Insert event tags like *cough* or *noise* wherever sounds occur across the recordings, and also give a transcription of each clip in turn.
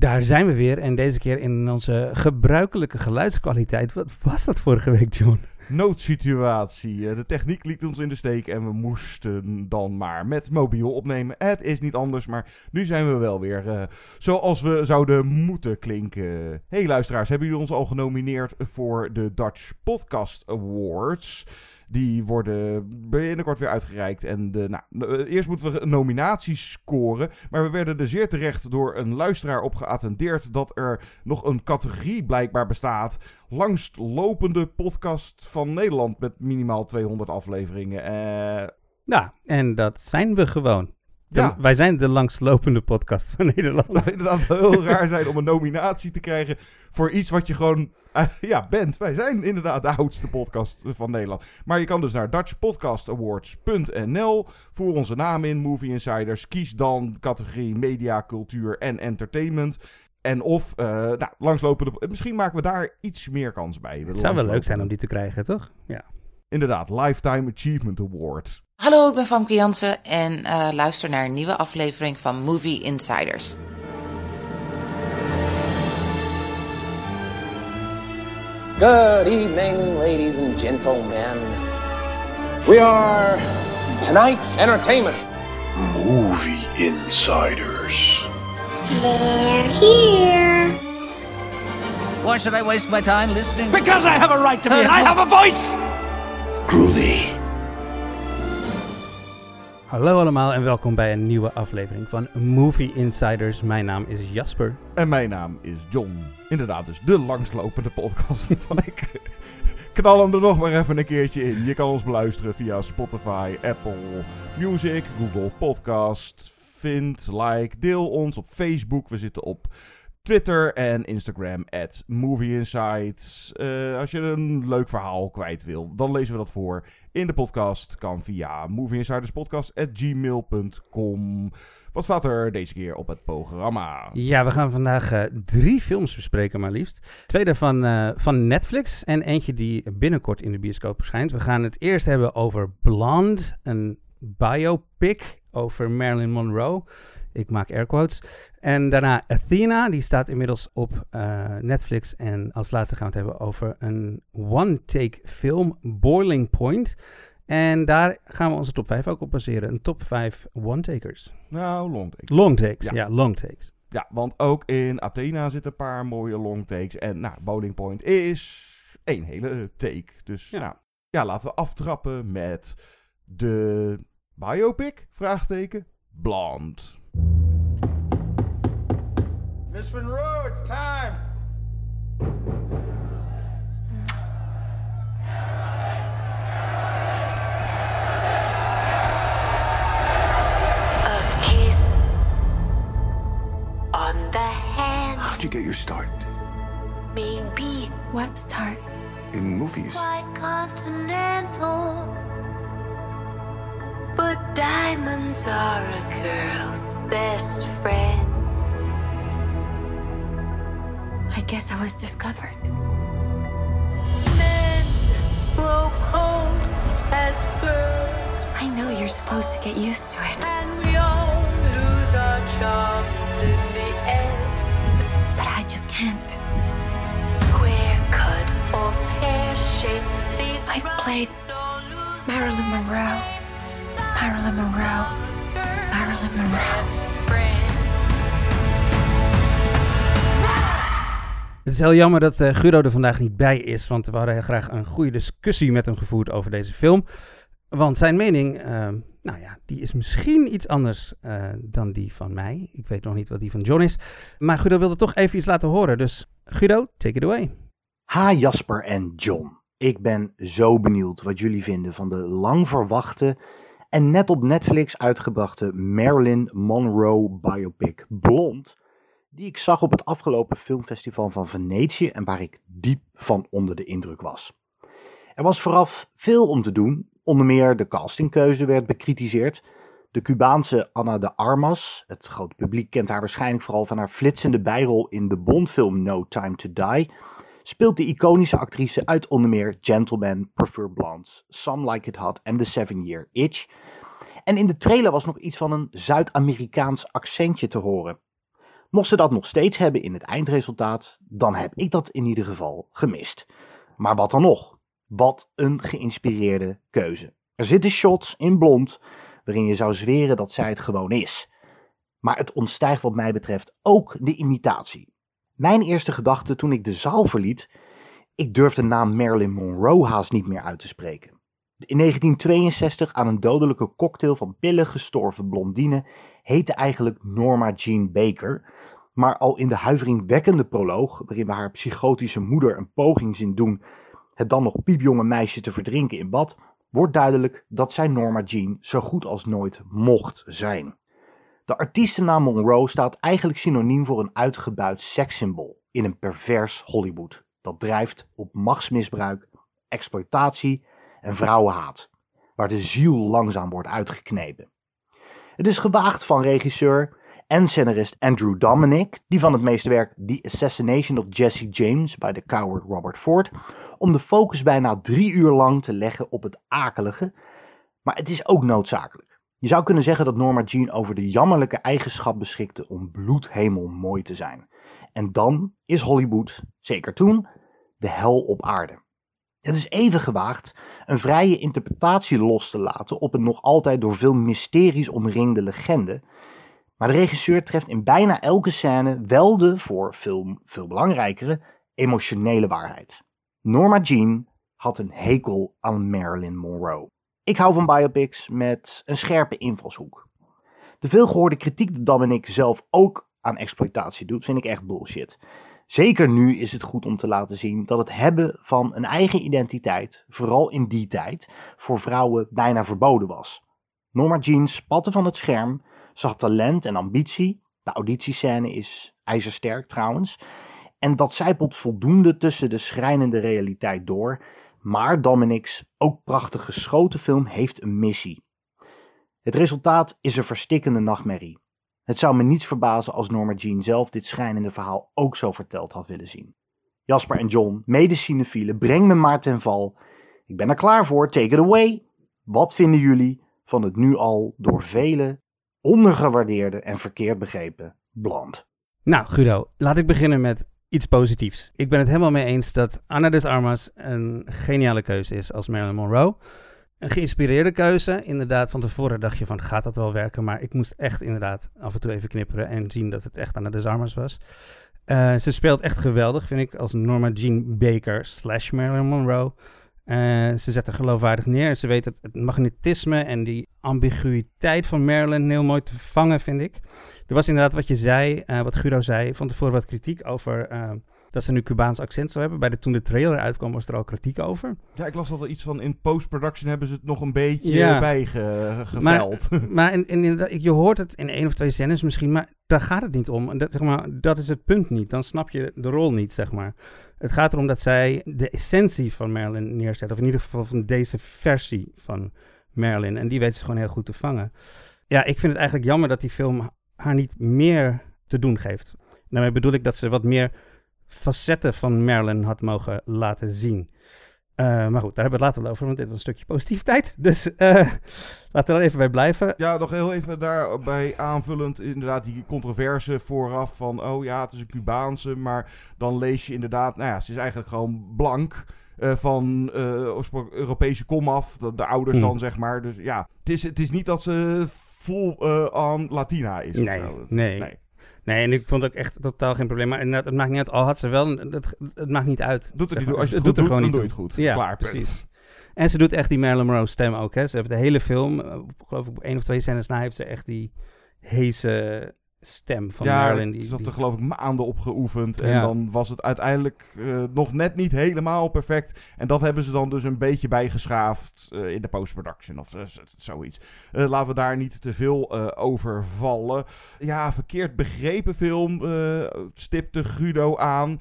Daar zijn we weer en deze keer in onze gebruikelijke geluidskwaliteit. Wat was dat vorige week, John? Noodsituatie. Eh, De techniek liet ons in de steek en we moesten dan maar met mobiel opnemen. Het is niet anders, maar nu zijn we wel weer eh, zoals we zouden moeten klinken. Hey luisteraars, hebben jullie ons al genomineerd voor de Dutch Podcast Awards? Die worden binnenkort weer uitgereikt. En de, nou, eerst moeten we nominaties scoren. Maar we werden er zeer terecht door een luisteraar op geattendeerd dat er nog een categorie blijkbaar bestaat. Langstlopende podcast van Nederland met minimaal 200 afleveringen. Eh, Nou, en dat zijn we gewoon. De- Ja. Wij zijn de langslopende podcast van *laughs* Nederland. Het zou inderdaad wel heel raar zijn om een nominatie te krijgen voor iets wat je gewoon eh, ja, bent. Wij zijn inderdaad de oudste podcast van Nederland. Maar je kan dus naar dutchpodcastawards.nl. Voer onze naam in, Movie Insiders. Kies dan categorie media, cultuur en entertainment. En of, eh nou, langslopende... Misschien maken we daar iets meer kans bij. Het zou wel leuk zijn om die te krijgen, toch? Ja. Inderdaad, Lifetime Achievement Award. Hallo, ik ben Famke Jansen en eh, luister naar een nieuwe aflevering van Movie Insiders. Good evening, ladies and gentlemen. We are tonight's entertainment. Movie Insiders. Why should I waste my time listening? Because I have a right to be. I *laughs* have a voice. Groovy. Hallo allemaal en welkom bij een nieuwe aflevering van Movie Insiders. Mijn naam is Jasper. En mijn naam is John. Inderdaad, dus de langslopende podcast. *laughs* Van ik knal hem er nog maar even een keertje in. Je kan ons beluisteren via Spotify, Apple Music, Google Podcast. Vind, like, deel ons op Facebook. We zitten op Twitter en Instagram at Movie. Eh, als je een leuk verhaal kwijt wil, dan lezen we dat voor in de podcast. Kan via movieinsiderspodcast.gmail.com. Wat staat er deze keer op het programma? Ja, we gaan vandaag eh, drie films bespreken, maar liefst. Twee daarvan eh, van Netflix en eentje die binnenkort in de bioscoop verschijnt. We gaan het eerst hebben over Blonde, een biopic over Marilyn Monroe. Ik maak air quotes. En daarna Athena, die staat inmiddels op eh, Netflix. En als laatste gaan we het hebben over een one-take film, Boiling Point. En daar gaan we onze top 5 ook op baseren. Een top 5 one-takers. Nou, long take. Long takes, Ja. ja, long takes. Ja, want ook in Athena zitten een paar mooie long takes. En nou, Bowling Point is één hele take. Dus Ja. ja. Nou, ja, laten we aftrappen met de biopic, vraagteken, Blonde. Miss Monroe, it's time. A kiss on the hand, How'd you get your start? maybe What start? In movies. quite continental. But diamonds are a girl's best friend. I guess I was discovered. Men as girls, I know you're supposed to get used to it, and we all lose our in the end. but I just can't. Square cut or pear these I've played Marilyn Monroe. Marilyn Monroe. Het is heel jammer dat Guido er vandaag niet bij is, want we hadden heel graag een goede discussie met hem gevoerd over deze film. Want zijn mening, ehm, nou ja, die is misschien iets anders eh, dan die van mij. Ik weet nog niet wat die van John is. Maar Guido wilde toch even iets laten horen, dus Guido, take it away. Ha Jasper en John. Ik ben zo benieuwd wat jullie vinden van de lang verwachte en net op Netflix uitgebrachte Marilyn Monroe biopic Blond, die ik zag op het afgelopen filmfestival van Venetië en waar ik diep van onder de indruk was. Er was vooraf veel om te doen, onder meer de castingkeuze werd bekritiseerd. De Cubaanse Ana de Armas, het grote publiek kent haar waarschijnlijk vooral van haar flitsende bijrol in de Bondfilm No Time to Die, speelt de iconische actrice uit onder meer Gentleman, Prefer Blondes, Some Like It Hot en The Seven Year Itch. En in de trailer was nog iets van een Zuid-Amerikaans accentje te horen. Mocht ze dat nog steeds hebben in het eindresultaat, dan heb ik dat in ieder geval gemist. Maar wat dan nog? Wat een geïnspireerde keuze. Er zitten shots in blond waarin je zou zweren dat zij het gewoon is. Maar het ontstijgt wat mij betreft ook de imitatie. Mijn eerste gedachte toen ik de zaal verliet, ik durf de naam Marilyn Monroe haast niet meer uit te spreken. In 1962 aan een dodelijke cocktail van pillen gestorven blondine heette eigenlijk Norma Jean Baker. Maar al in de huiveringwekkende proloog, waarin we haar psychotische moeder een poging zien doen het dan nog piepjonge meisje te verdrinken in bad, wordt duidelijk dat zij Norma Jean zo goed als nooit mocht zijn. De artiestennaam Monroe staat eigenlijk synoniem voor een uitgebuit sekssymbool in een pervers Hollywood dat drijft op machtsmisbruik, exploitatie en vrouwenhaat, waar de ziel langzaam wordt uitgeknepen. Het is gewaagd van regisseur en scenarist Andrew Dominic, die van het meeste werk The Assassination of Jesse James bij de coward Robert Ford, om de focus bijna drie uur lang te leggen op het akelige, maar het is ook noodzakelijk. Je zou kunnen zeggen dat Norma Jean over de jammerlijke eigenschap beschikte om bloedhemel mooi te zijn. En dan is Hollywood, zeker toen, de hel op aarde. Het is even gewaagd een vrije interpretatie los te laten op een nog altijd door veel mysteries omringde legende. Maar de regisseur treft in bijna elke scène wel de, voor film veel belangrijkere, emotionele waarheid. Norma Jean had een hekel aan Marilyn Monroe. Ik hou van biopics met een scherpe invalshoek. De veelgehoorde kritiek die Dominic zelf ook aan exploitatie doet, vind ik echt bullshit. Zeker nu is het goed om te laten zien dat het hebben van een eigen identiteit, vooral in die tijd, voor vrouwen bijna verboden was. Norma Jean spatte van het scherm, had talent en ambitie. De auditiescène is ijzersterk trouwens. En dat zijpelt voldoende tussen de schrijnende realiteit door. Maar Dominic's ook prachtig geschoten film heeft een missie. Het resultaat is een verstikkende nachtmerrie. Het zou me niets verbazen als Norma Jean zelf dit schrijnende verhaal ook zo verteld had willen zien. Jasper en John, mede breng me maar ten val. Ik ben er klaar voor, take it away. Wat vinden jullie van het nu al door velen ondergewaardeerde en verkeerd begrepen Blond? Nou, Guido, laat ik beginnen met iets positiefs. Ik ben het helemaal mee eens dat Anna de Armas een geniale keuze is als Marilyn Monroe een geïnspireerde keuze. Inderdaad, van tevoren dacht je van, gaat dat wel werken? Maar ik moest echt inderdaad af en toe even knipperen en zien dat het echt aan de Desarmers was. Uh, ze speelt echt geweldig, vind ik, als Norma Jean Baker slash Marilyn Monroe. Uh, ze zet er geloofwaardig neer. Ze weet het, het magnetisme en die ambiguïteit van Marilyn heel mooi te vangen, vind ik. Er was inderdaad wat je zei, uh, wat Guido zei, van tevoren wat kritiek over dat ze nu Cubaans accent zou hebben. Bij de, toen de trailer uitkwam was er al kritiek over. Ja, ik las dat er iets van in post-production hebben ze het nog een beetje ja. bijgeveld. Maar, *laughs* maar in, in, je hoort het in één of twee scènes misschien, maar daar gaat het niet om. Dat, zeg maar, dat is het punt niet. Dan snap je de rol niet, zeg maar. Het gaat erom dat zij de essentie van Marilyn neerzet. Of in ieder geval van deze versie van Marilyn. En die weet ze gewoon heel goed te vangen. Ja, ik vind het eigenlijk jammer dat die film haar niet meer te doen geeft. Daarmee bedoel ik dat ze wat meer facetten van Marilyn had mogen laten zien. Uh, maar goed, daar hebben we het later wel over, want dit was een stukje positiviteit. *laughs* Dus uh, laten we er even bij blijven. Ja, nog heel even daarbij aanvullend. Inderdaad, die controverse vooraf van... oh ja, het is een Cubaanse, maar dan lees je inderdaad... nou ja, ze is eigenlijk gewoon blank... Uh, van Europese komaf, de, de ouders mm. dan zeg maar. Dus ja, het is, het is niet dat ze vol aan Latina is. Nee, nee. nee. Nee, en ik vond ook echt totaal geen probleem. Maar inderdaad, het maakt niet uit. Al had ze wel, het, het maakt niet uit. Doet het niet, als je het, het doet, er gewoon niet doe je het goed. Ja, Klaar, precies. En ze doet echt die Marilyn Monroe stem ook. Hè. Ze heeft de hele film, uh, geloof ik, één of twee scènes na, heeft ze echt die heese stem van ja, Marilyn. Die, ze had er geloof ik maanden op geoefend. En dan was het uiteindelijk uh, nog net niet helemaal perfect. En dat hebben ze dan dus een beetje bijgeschaafd uh, in de post-production of uh, zoiets. laten we daar niet te veel over vallen. Ja, verkeerd begrepen film stipte Guido aan.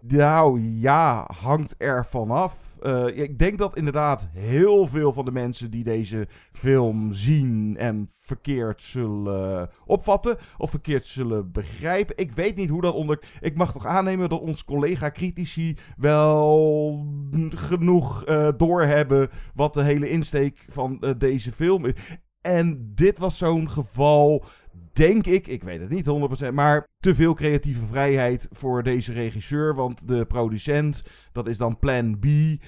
Nou ja, hangt er vanaf. Uh, ik denk dat inderdaad heel veel van de mensen die deze film zien en verkeerd zullen opvatten of verkeerd zullen begrijpen. Ik weet niet hoe dat onder. Ik mag toch aannemen dat onze collega-critici wel genoeg uh, doorhebben wat de hele insteek van uh, deze film is. En dit was zo'n geval denk ik, ik weet het niet 100%, maar te veel creatieve vrijheid voor deze regisseur. Want de producent, dat is dan Plan B. Uh,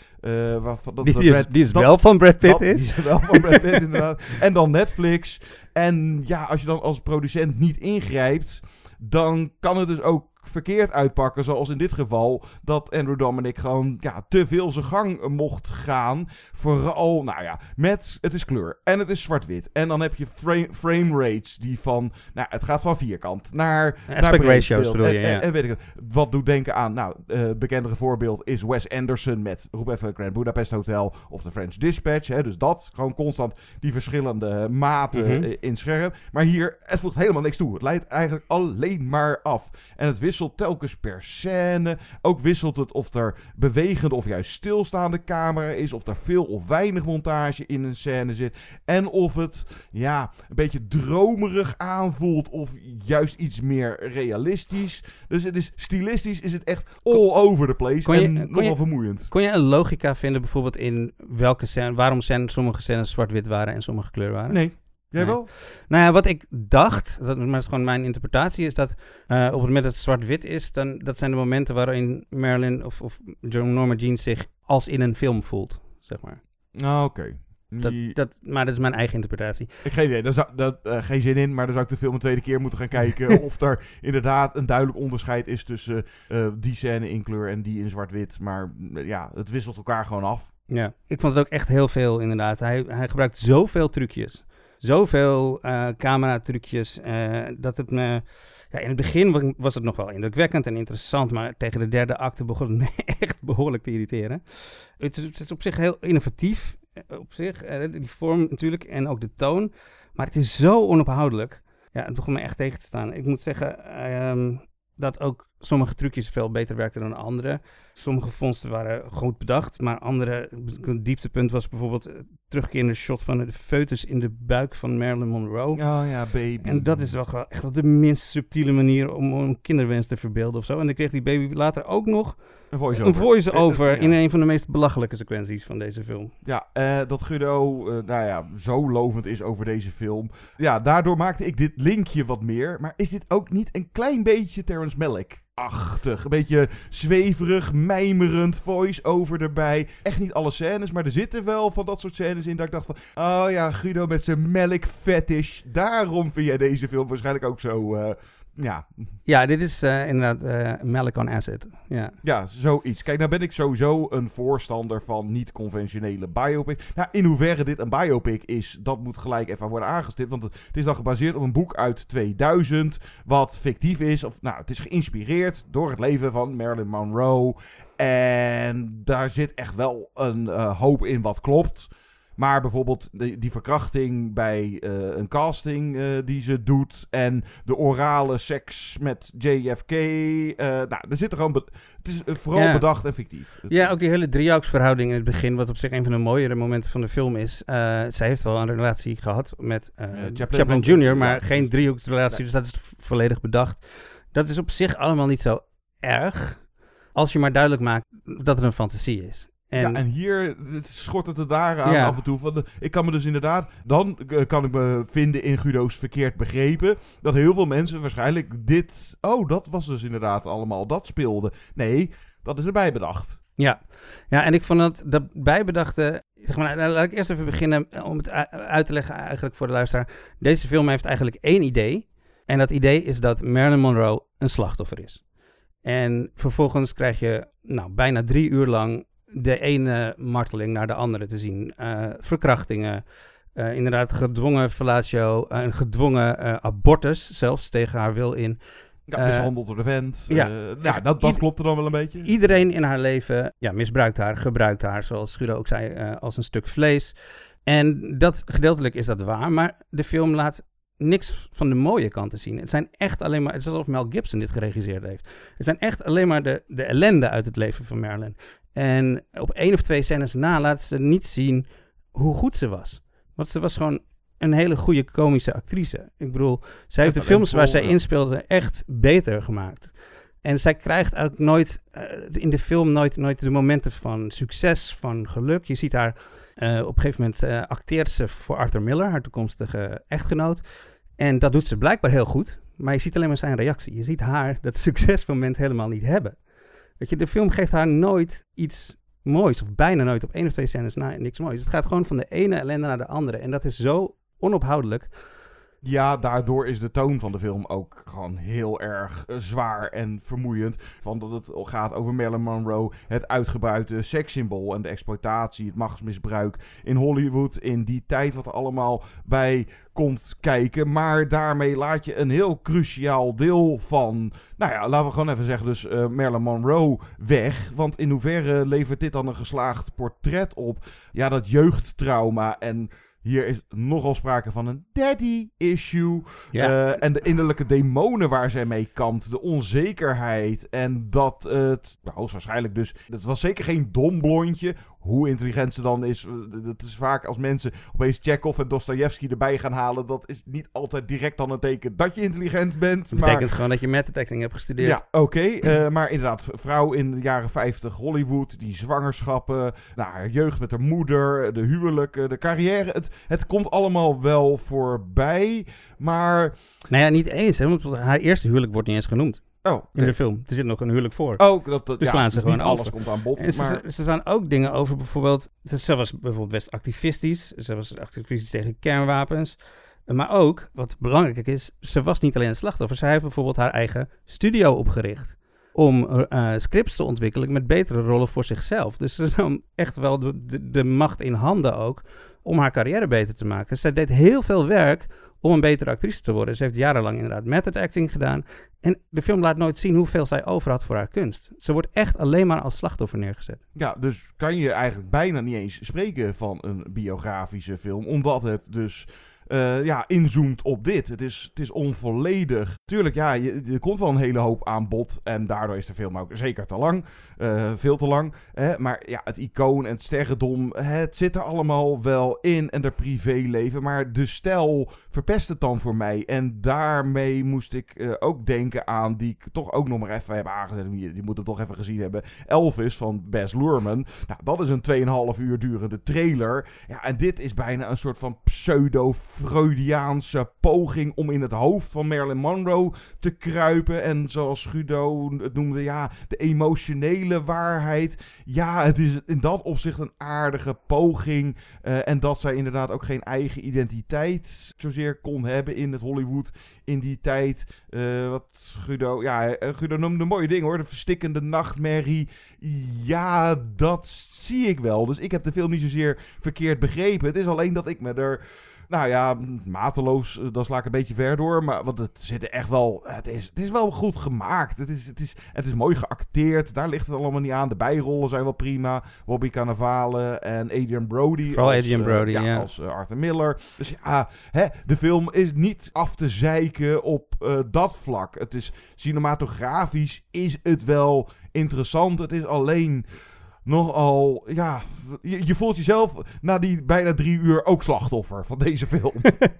waarvan, dat, die, dat is, Brad- die is dat- wel van Brad Pitt dat- is. Die is wel van Brad Pitt, *laughs* inderdaad. En dan Netflix. En ja, als je dan als producent niet ingrijpt, dan kan het dus ook verkeerd uitpakken. Zoals in dit geval, dat Andrew Dominic gewoon ja, te veel zijn gang mocht gaan. Vooral, nou ja, met het is kleur en het is zwart-wit. En dan heb je frame, frame rates die van, nou, het gaat van vierkant naar. Aspect naar ratios bedoel je, en, ja. en weet ik het. Wat doet denken aan, nou, eh bekendere voorbeeld is Wes Anderson met, roep even, Grand Budapest Hotel of The French Dispatch. Hè, dus dat, gewoon constant die verschillende maten Mhm. in scherm. Maar hier, het voegt helemaal niks toe. Het leidt eigenlijk alleen maar af. En het wisselt telkens per scène. Ook wisselt het of er bewegende of juist stilstaande camera is. Of er veel of weinig montage in een scène zit. En of het, ja, een beetje dromerig aanvoelt. Of juist iets meer realistisch. Dus het is stilistisch is het echt all over the place. Kon je- en nogal je- vermoeiend. Kon je een logica vinden bijvoorbeeld in welke scène, waarom scène, sommige scènes zwart-wit waren en sommige kleur waren? Nee. Jij Nee. wel? Nou ja, wat ik dacht, dat maar dat is gewoon mijn interpretatie, is dat eh, op het moment dat het zwart-wit is, dan dat zijn de momenten waarin Marilyn of, of John Norma Jean zich als in een film voelt, zeg maar. Nou, oké. Dat, dat, maar dat is mijn eigen interpretatie. Ik geen idee, daar zou, dat, eh, geen zin in, maar dan zou ik de film een tweede keer moeten gaan kijken. *laughs* of er inderdaad een duidelijk onderscheid is tussen eh, die scène in kleur en die in zwart-wit. Maar eh, ja, het wisselt elkaar gewoon af. Ja, ik vond het ook echt heel veel inderdaad. Hij, hij gebruikt zoveel trucjes. Zoveel eh camera-trucjes. eh, dat het me. Ja, in het begin wa- was het nog wel indrukwekkend en interessant. Maar tegen de derde acte begon het *laughs* me echt behoorlijk te irriteren. Het is, op zich heel innovatief. eh, Op zich, die vorm natuurlijk en ook de toon. Maar het is zo onophoudelijk. Ja, het begon me echt tegen te staan. Ik moet zeggen ehm, dat ook sommige trucjes veel beter werkten dan andere. Sommige vondsten waren goed bedacht, maar andere, een dieptepunt was bijvoorbeeld het terugkerende shot van de foetus in de buik van Marilyn Monroe. Oh ja, baby. En dat is wel gewoon echt wel de minst subtiele manier om een kinderwens te verbeelden of zo. En dan kreeg die baby later ook nog Een voice-over. een voice-over in een van de meest belachelijke sequenties van deze film. Ja, eh, dat Guido, eh, nou ja, zo lovend is over deze film. Ja, daardoor maakte ik dit linkje wat meer. Maar is dit ook niet een klein beetje Terrence Malick-achtig? Een beetje zweverig, mijmerend voice-over erbij. Echt niet alle scènes, maar er zitten wel van dat soort scènes in dat ik dacht van... Oh ja, Guido met zijn Malick-fetish. Daarom vind jij deze film waarschijnlijk ook zo... eh, ja, Ja, dit is eh, inderdaad eh Malick on Acid. Ja. ja, zoiets. Kijk, nou ben ik sowieso een voorstander van niet-conventionele biopic. Nou, in hoeverre dit een biopic is, dat moet gelijk even worden aangestipt. Want het, het is dan gebaseerd op een boek uit 2000, wat fictief is. Of, nou, het is geïnspireerd door het leven van Marilyn Monroe. En daar zit echt wel een eh, hoop in wat klopt. Maar bijvoorbeeld die, die verkrachting bij eh, een casting eh, die ze doet. En de orale seks met JFK. eh, nou, er zit er gewoon. het is vooral Ja. bedacht en fictief. Ja, ook die hele driehoeksverhouding in het begin, wat op zich een van de mooiere momenten van de film is. Zij heeft wel een relatie gehad met Chaplin Jr., maar precies. geen driehoeksrelatie, dus dat is volledig bedacht. Dat is op zich allemaal niet zo erg, als je maar duidelijk maakt dat het een fantasie is. En, ja, en hier het schort het er daar aan Ja. af en toe. Van de, ik kan me dus inderdaad, dan eh, kan ik me vinden in Guido's verkeerd begrepen. Dat heel veel mensen waarschijnlijk dit, oh dat was dus inderdaad allemaal, dat speelde. Nee, dat is erbij bedacht. Ja. ja, en ik vond dat, dat bijbedachte... Zeg maar, nou, laat ik eerst even beginnen eh, om het uit te leggen eigenlijk voor de luisteraar. Deze film heeft eigenlijk één idee. En dat idee is dat Marilyn Monroe een slachtoffer is. En vervolgens krijg je nou, bijna drie uur lang de ene marteling naar de andere te zien. Eh, verkrachtingen, eh, inderdaad gedwongen fellatio, een gedwongen eh, abortus zelfs tegen haar wil in. Ja, mishandeld door de vent. ja. Ja dat, dat klopt er dan wel een beetje. Iedereen in haar leven ja, misbruikt haar, gebruikt haar, zoals Guido ook zei, als een stuk vlees. En dat gedeeltelijk is dat waar, maar de film laat niks van de mooie kanten zien. Het zijn echt alleen maar, het is alsof Mel Gibson dit geregisseerd heeft. Het zijn echt alleen maar de, de ellende uit het leven van Marilyn. En op één of twee scènes na laat ze niet zien hoe goed ze was. Want ze was gewoon een hele goede komische actrice. Ik bedoel, zij heeft de films waar zij inspeelde echt beter gemaakt. En zij krijgt eigenlijk nooit eh, in de film nooit, nooit de momenten van succes, van geluk. Je ziet haar eh, op een gegeven moment eh, acteert ze voor Arthur Miller, haar toekomstige echtgenoot. En dat doet ze blijkbaar heel goed. Maar je ziet alleen maar zijn reactie. Je ziet haar dat *laughs* succesmoment helemaal niet hebben. Weet je, de film geeft haar nooit iets moois. Of bijna nooit op één of twee scènes na niks moois. Het gaat gewoon van de ene ellende naar de andere. En dat is zo onophoudelijk. Ja, daardoor is de toon van de film ook gewoon heel erg eh, zwaar en vermoeiend. Van dat het gaat over Marilyn Monroe, het uitgebuite sekssymbool en de exploitatie, het machtsmisbruik in Hollywood in die tijd wat er allemaal bij komt kijken. Maar daarmee laat je een heel cruciaal deel van, nou ja, laten we gewoon even zeggen, dus uh, Marilyn Monroe weg. Want in hoeverre levert dit dan een geslaagd portret op? Ja, dat jeugdtrauma en hier is nogal sprake van een daddy-issue. Uh, en de innerlijke demonen waar zij mee kampt. De onzekerheid. En dat het, nou, hoogstwaarschijnlijk dus... Het was zeker geen dom blondje hoe intelligent ze dan is. Dat is vaak als mensen opeens Chekhov en Dostoevsky erbij gaan halen. Dat is niet altijd direct dan een teken dat je intelligent bent. Dat betekent gewoon dat je method acting hebt gestudeerd. Ja, oké. Uh, maar inderdaad, vrouw in de jaren 50 Hollywood. Die zwangerschappen. Nou, haar jeugd met haar moeder. De huwelijken, de carrière. Het, het komt allemaal wel voorbij. Maar... Nou ja, niet eens. Hè, want haar eerste huwelijk wordt niet eens genoemd. Oh, in de film. Er zit nog een huwelijk voor. Oh, dat, dat dus ja, slaan ze dus gewoon over. alles komt aan bod. En maar... ze, ze staan ook dingen over bijvoorbeeld... Ze was bijvoorbeeld best activistisch. Ze was activistisch tegen kernwapens. Maar ook, wat belangrijk is, ze was niet alleen een slachtoffer. Zij heeft bijvoorbeeld haar eigen studio opgericht. Om uh, scripts te ontwikkelen met betere rollen voor zichzelf. Dus ze nam echt wel de, de, de macht in handen ook om haar carrière beter te maken. Zij deed heel veel werk om een betere actrice te worden. Ze heeft jarenlang inderdaad method acting gedaan. En de film laat nooit zien hoeveel zij over had voor haar kunst. Ze wordt echt alleen maar als slachtoffer neergezet. Ja, dus kan je eigenlijk bijna niet eens spreken van een biografische film. Omdat het dus uh, ja, inzoomt op dit. Het is, het is onvolledig. Tuurlijk, ja, er komt wel een hele hoop aan bod. En daardoor is de film ook zeker te lang. Uh, veel te lang. Hè? Maar ja, het icoon en het sterrendom, het zit er allemaal wel in. En de privéleven. Maar de stijl verpest het dan voor mij. En daarmee moest ik uh, ook denken aan, die ik toch ook nog maar even heb aangezet. Die, die moet hem toch even gezien hebben. Elvis van Baz Luhrmann. Nou, dat is een 2,5 uur durende trailer. Ja, en dit is bijna een soort van pseudo Freudiaanse poging om in het hoofd van Marilyn Monroe te kruipen. En zoals Guido het noemde, ja, de emotionele waarheid. Ja, het is in dat opzicht een aardige poging. Uh, en dat zij inderdaad ook geen eigen identiteit zozeer kon hebben in het Hollywood in die tijd. Uh, wat Guido, ja, Guido noemde een mooie ding hoor. De verstikkende nachtmerrie. Ja, dat zie ik wel. Dus ik heb de film niet zozeer verkeerd begrepen. Het is alleen dat ik me er nou ja, mateloos, dan sla ik een beetje ver door. Maar want het zit echt wel. Het is, het is wel goed gemaakt. Het is, het, is, het is mooi geacteerd. Daar ligt het allemaal niet aan. De bijrollen zijn wel prima. Bobby Cannavale en Adrian Brody. Vooral als, Adrian uh, Brody, ja, ja. Als uh, Arthur Miller. Dus ja, hè, de film is niet af te zeiken op uh, dat vlak. Het is cinematografisch is het wel interessant. Het is alleen nogal, ja, je, je, voelt jezelf na die bijna drie uur ook slachtoffer van deze film.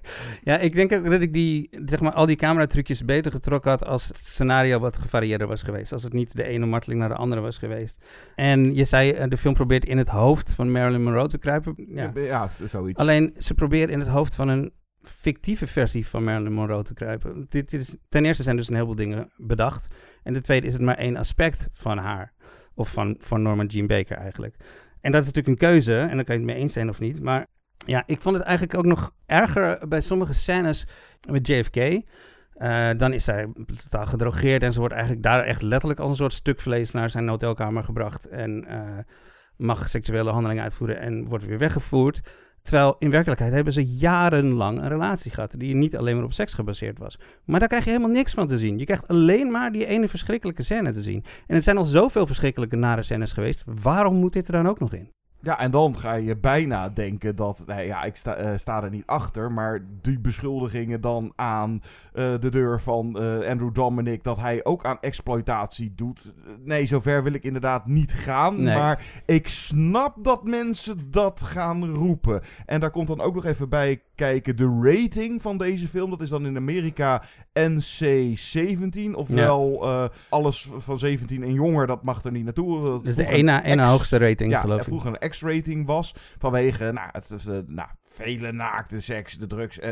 *laughs* ja, ik denk ook dat ik die, zeg maar, al die cameratrucjes beter getrokken had als het scenario wat gevarieerder was geweest. Als het niet de ene marteling naar de andere was geweest. En je zei, de film probeert in het hoofd van Marilyn Monroe te kruipen. Ja, ja zoiets. Alleen, ze proberen in het hoofd van een fictieve versie van Marilyn Monroe te kruipen. Dit, dit is, ten eerste zijn dus een heleboel dingen bedacht. En ten tweede is het maar één aspect van haar. Of van, van Norman Jean Baker eigenlijk. En dat is natuurlijk een keuze. En dan kan je het mee eens zijn of niet. Maar ja, ik vond het eigenlijk ook nog erger bij sommige scènes met JFK. Uh, dan is zij totaal gedrogeerd. En ze wordt eigenlijk daar echt letterlijk als een soort stuk vlees naar zijn hotelkamer gebracht. En uh, mag seksuele handelingen uitvoeren en wordt weer weggevoerd. Terwijl in werkelijkheid hebben ze jarenlang een relatie gehad die niet alleen maar op seks gebaseerd was. Maar daar krijg je helemaal niks van te zien. Je krijgt alleen maar die ene verschrikkelijke scène te zien. En het zijn al zoveel verschrikkelijke nare scènes geweest. Waarom moet dit er dan ook nog in? Ja, en dan ga je bijna denken dat, nee, ja, ik sta, uh, sta er niet achter, maar die beschuldigingen dan aan uh, de deur van uh, Andrew Dominic, dat hij ook aan exploitatie doet. Nee, zover wil ik inderdaad niet gaan, Nee. maar ik snap dat mensen dat gaan roepen. En daar komt dan ook nog even bij kijken, de rating van deze film. Dat is dan in Amerika NC-17. Ofwel, eh, alles van 17 en jonger, dat mag er niet naartoe. Dat Dus de ene, ene hoogste rating, ja, geloof en ik. vroeger een X-rating was. Vanwege, nou, het is, eh, nou, vele naakte seks, de drugs. eh,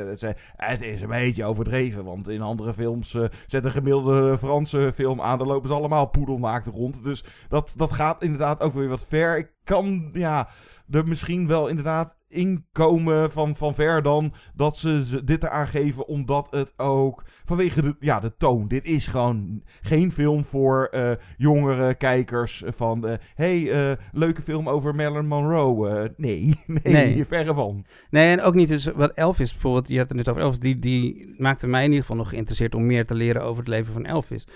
het, is- een beetje overdreven. Want in andere films zet een gemiddelde Franse film aan. Dan lopen ze allemaal poedelnaakt rond. Dus dat, dat gaat inderdaad ook weer wat ver. Ik kan, ja, er misschien wel inderdaad inkomen van, van ver dan dat ze dit eraan geven omdat het ook vanwege de, ja, de toon. Dit is gewoon geen film voor eh, jongere kijkers van eh, hey, eh, leuke film over Marilyn Monroe. Nee, *laughs* nee, Nee. verre van. Nee, en ook niet dus wat Elvis bijvoorbeeld, je had het net over Elvis, die, die maakte mij in ieder geval nog geïnteresseerd om meer te leren over het leven van Elvis.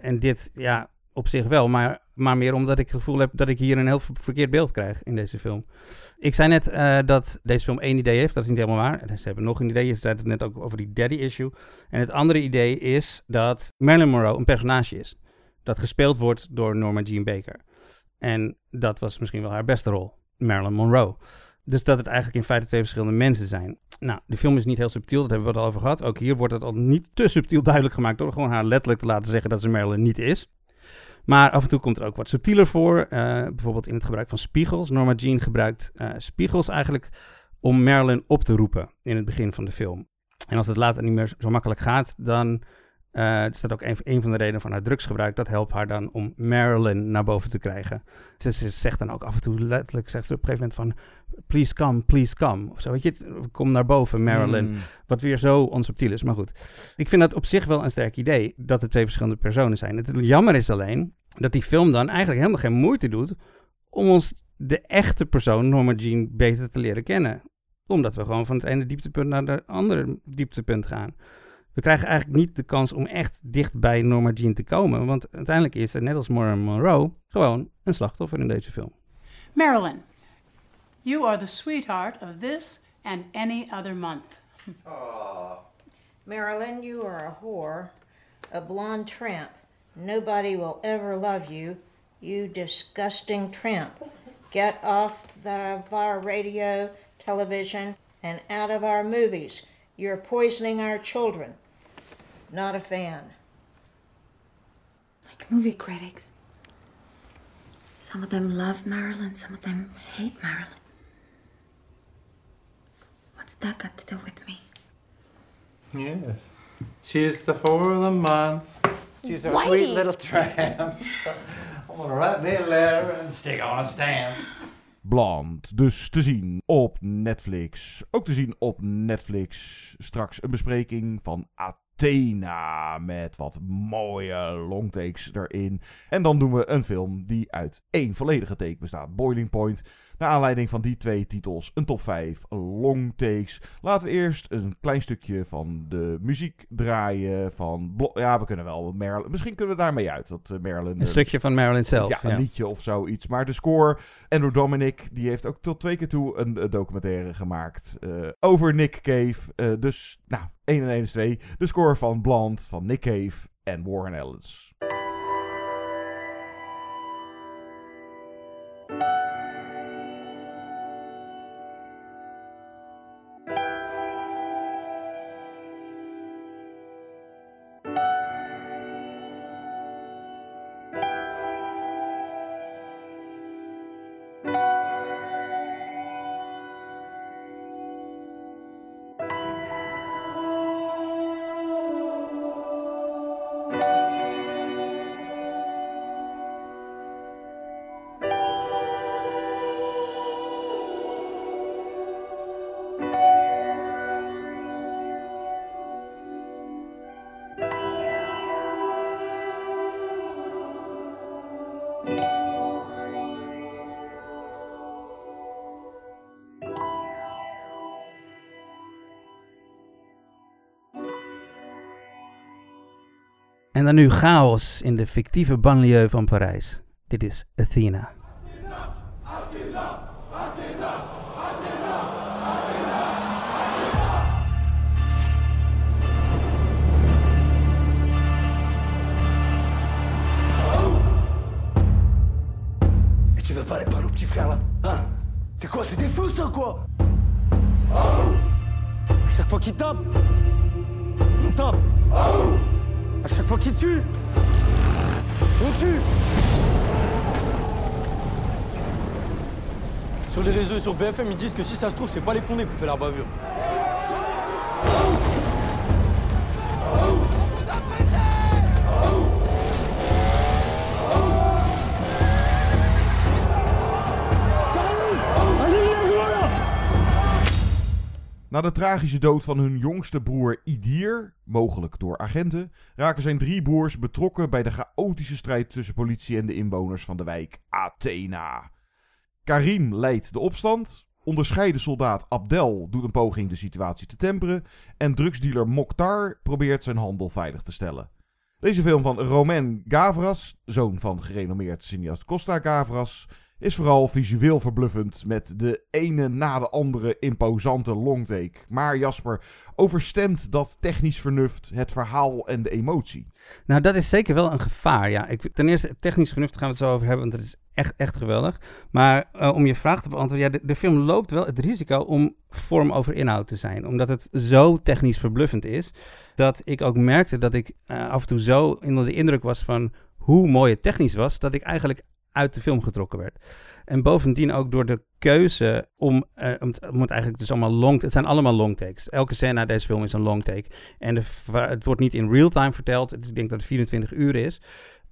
En dit, ja, op zich wel, maar, maar meer omdat ik het gevoel heb dat ik hier een heel ver- verkeerd beeld krijg in deze film. Ik zei net eh, dat deze film één idee heeft, dat is niet helemaal waar. Ze hebben nog een idee, je zei het net ook over die daddy issue. En het andere idee is dat Marilyn Monroe een personage is. Dat gespeeld wordt door Norma Jean Baker. En dat was misschien wel haar beste rol, Marilyn Monroe. Dus dat het eigenlijk in feite twee verschillende mensen zijn. Nou, de film is niet heel subtiel, dat hebben we het al over gehad. Ook hier wordt het al niet te subtiel duidelijk gemaakt door gewoon haar letterlijk te laten zeggen dat ze Marilyn niet is. Maar af en toe komt er ook wat subtieler voor. eh, bijvoorbeeld in het gebruik van spiegels. Norma Jean gebruikt eh, spiegels eigenlijk om Marilyn op te roepen in het begin van de film. En als het later niet meer zo makkelijk gaat, dan eh, is dat ook een, een van de redenen van haar drugsgebruik. Dat helpt haar dan om Marilyn naar boven te krijgen. Ze, ze zegt dan ook af en toe letterlijk, zegt ze op een gegeven moment van... Please come, please come. Of zo, weet je, kom naar boven, Marilyn. Mm. Wat weer zo onsubtiel is, maar goed. Ik vind dat op zich wel een sterk idee, dat er twee verschillende personen zijn. Het jammer is alleen dat die film dan eigenlijk helemaal geen moeite doet om ons de echte persoon, Norma Jean, beter te leren kennen. Omdat we gewoon van het ene dieptepunt naar het andere dieptepunt gaan. We krijgen eigenlijk niet de kans om echt dicht bij Norma Jean te komen. Want uiteindelijk is er, net als Marilyn Monroe, gewoon een slachtoffer in deze film. Marilyn, you are the sweetheart of this and any other month. *laughs* Marilyn, you are a whore, a blonde tramp. Nobody will ever love you, you disgusting tramp. Get off the, of our radio, television, and out of our movies. You're poisoning our children. Not a fan. Like movie critics. Some of them love Marilyn, some of them hate Marilyn. What's that got to do with me? Yes. She's the whore of the month. She's a Whitey. sweet little tramp. *laughs* I'm gonna write me a letter and stick on a stamp. Blond, dus te zien op Netflix. Ook te zien op Netflix. Straks een bespreking van Athena met wat mooie longtakes erin. En dan doen we een film die uit één volledige take bestaat. Boiling Point. Naar aanleiding van die twee titels een top 5 longtakes. Laten we eerst een klein stukje van de muziek draaien. Van ja, we kunnen wel Marilyn. Misschien kunnen we daarmee uit. Dat eh, Marilyn. Een stukje van Marilyn zelf. Ja, een liedje of zoiets. Maar de score, Andrew Dominic, die heeft ook tot twee keer toe een eh, documentaire gemaakt eh, over Nick Cave. Eh, dus, nou, 1 en 1 is 2. De score van Blond, van Nick Cave en Warren Ellis. En dan nu chaos in de fictieve banlieue van Parijs. Dit is Athena. Disent que si ça se trouve, pas les condés qui fait la bavure. Na de tragische dood van hun jongste broer Idir, mogelijk door agenten, raken zijn drie broers betrokken bij de chaotische strijd tussen politie en de inwoners van de wijk Athena. Karim leidt de opstand, onderscheiden soldaat Abdel doet een poging de situatie te temperen en drugsdealer Mokhtar probeert zijn handel veilig te stellen. Deze film van Romain Gavras, zoon van gerenommeerd cineast Costa Gavras, is vooral visueel verbluffend met de ene na de andere imposante longtake. Maar Jasper, overstemt dat technisch vernuft het verhaal en de emotie? Nou, dat is zeker wel een gevaar. Ja, ik, ten eerste, technisch vernuft gaan we het zo over hebben, want dat is echt, echt geweldig. Maar uh, om je vraag te beantwoorden, ja, de, film loopt wel het risico om vorm over inhoud te zijn. Omdat het zo technisch verbluffend is, dat ik ook merkte dat ik uh, af en toe zo onder de indruk was van hoe mooi het technisch was, dat ik eigenlijk uit de film getrokken werd. En bovendien ook door de keuze om, uh, om, het, eigenlijk dus allemaal long... Het zijn allemaal long takes. Elke scène uit deze film is een long take. En de, het wordt niet in real time verteld. Dus ik denk dat het 24 uur is.